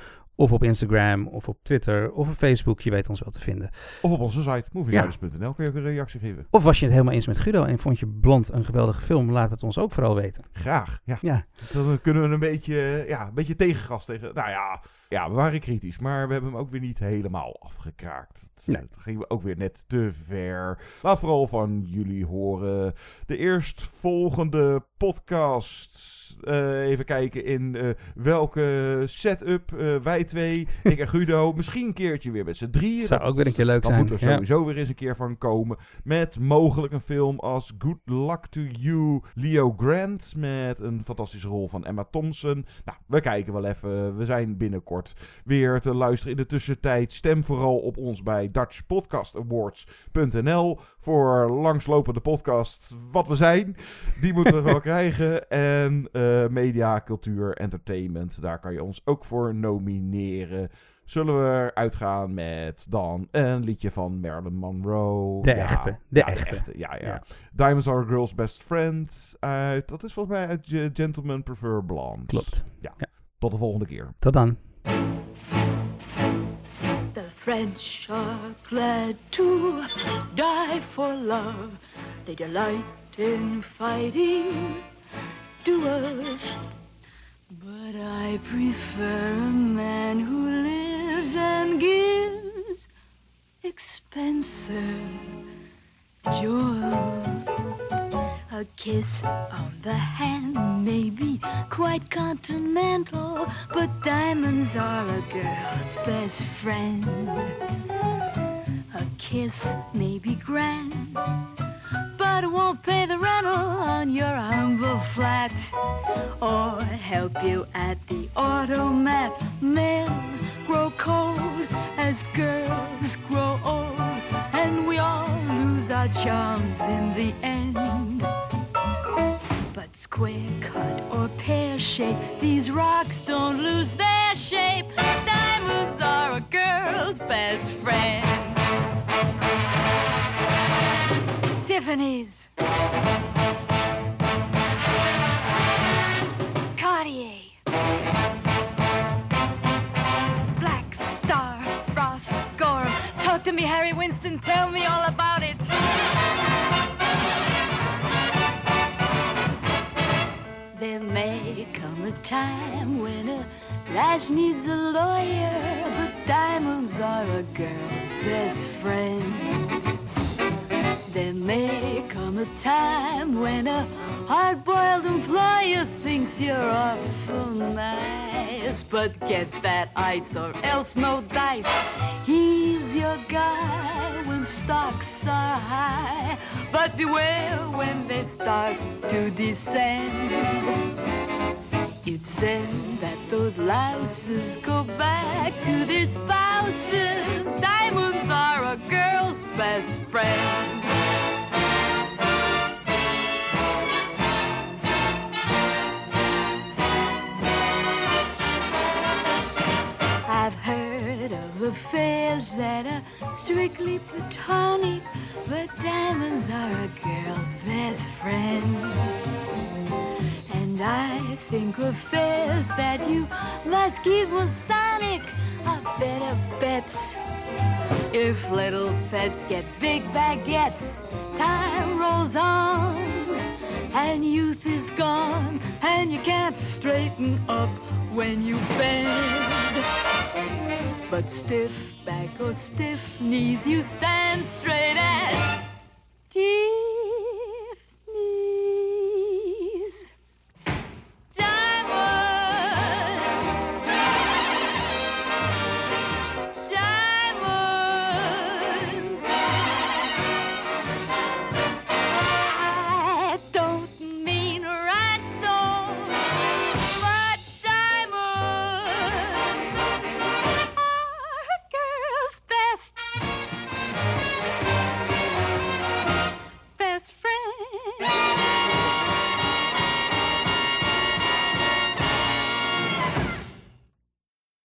of op Instagram, of op Twitter, of op Facebook. Je weet ons wel te vinden. Of op onze site, moviesiders.nl, ja. kun je ook een reactie geven. Of was je het helemaal eens met Guido en vond je Blond een geweldige film? Laat het ons ook vooral weten. Graag, ja. ja. Dan kunnen we een beetje, ja, een beetje tegengas tegen... Nou ja, ja, we waren kritisch, maar we hebben hem ook weer niet helemaal afgekraakt. Het, nee. het ging ook weer net te ver. Laat vooral van jullie horen. De eerstvolgende podcast... Uh, even kijken in uh, welke setup uh, wij twee, ik en Guido, *laughs* misschien een keertje weer met z'n drieën. Zou ook weer een keer leuk dat zijn. moet er sowieso weer eens een keer van komen. Met mogelijk een film als Good Luck to You, Leo Grant. Met een fantastische rol van Emma Thompson. Nou, we kijken wel even. We zijn binnenkort weer te luisteren. In de tussentijd stem vooral op ons bij DutchPodcastAwards.nl voor langslopende podcast wat we zijn. Die moeten we wel *laughs* krijgen. En uh, media, cultuur, entertainment. Daar kan je ons ook voor nomineren. Zullen we uitgaan met dan een liedje van Marilyn Monroe. De ja, echte. De, ja, echte. Ja, ja, ja. Diamonds Are a Girl's Best Friend. Uit, dat is volgens mij uit Gentlemen Prefer Blondes. Klopt. Ja. Tot de volgende keer. Tot dan. French are glad to die for love. They delight in fighting duels. But I prefer a man who lives and gives expensive jewels. A kiss on the hand may be quite continental, but diamonds are a girl's best friend. A kiss may be grand, but it won't pay the rental on your humble flat or help you at the automat. Men grow cold as girls grow old, and we all lose our charms in the end. But square cut or pear shape, these rocks don't lose their shape. Diamonds are a girl's best friend. Tiffany's. Cartier. Black Star, Ross Gorham. Talk to me, Harry Winston. Tell me all about time when a lass needs a lawyer, but diamonds are a girl's best friend. There may come a time when a hard-boiled employer thinks you're awful nice, but get that ice or else no dice. He's your guy when stocks are high, but beware when they start to descend. It's then that those louses go back to their spouses. Diamonds are a girl's best friend. I've heard of affairs that are strictly platonic, but diamonds are a girl's best friend. And I think of affairs that you must give keep Masonic are better bets. If little pets get big baguettes, time rolls on. and youth is gone, and you can't straighten up when you bend. But stiff back or stiff knees, you stand straight as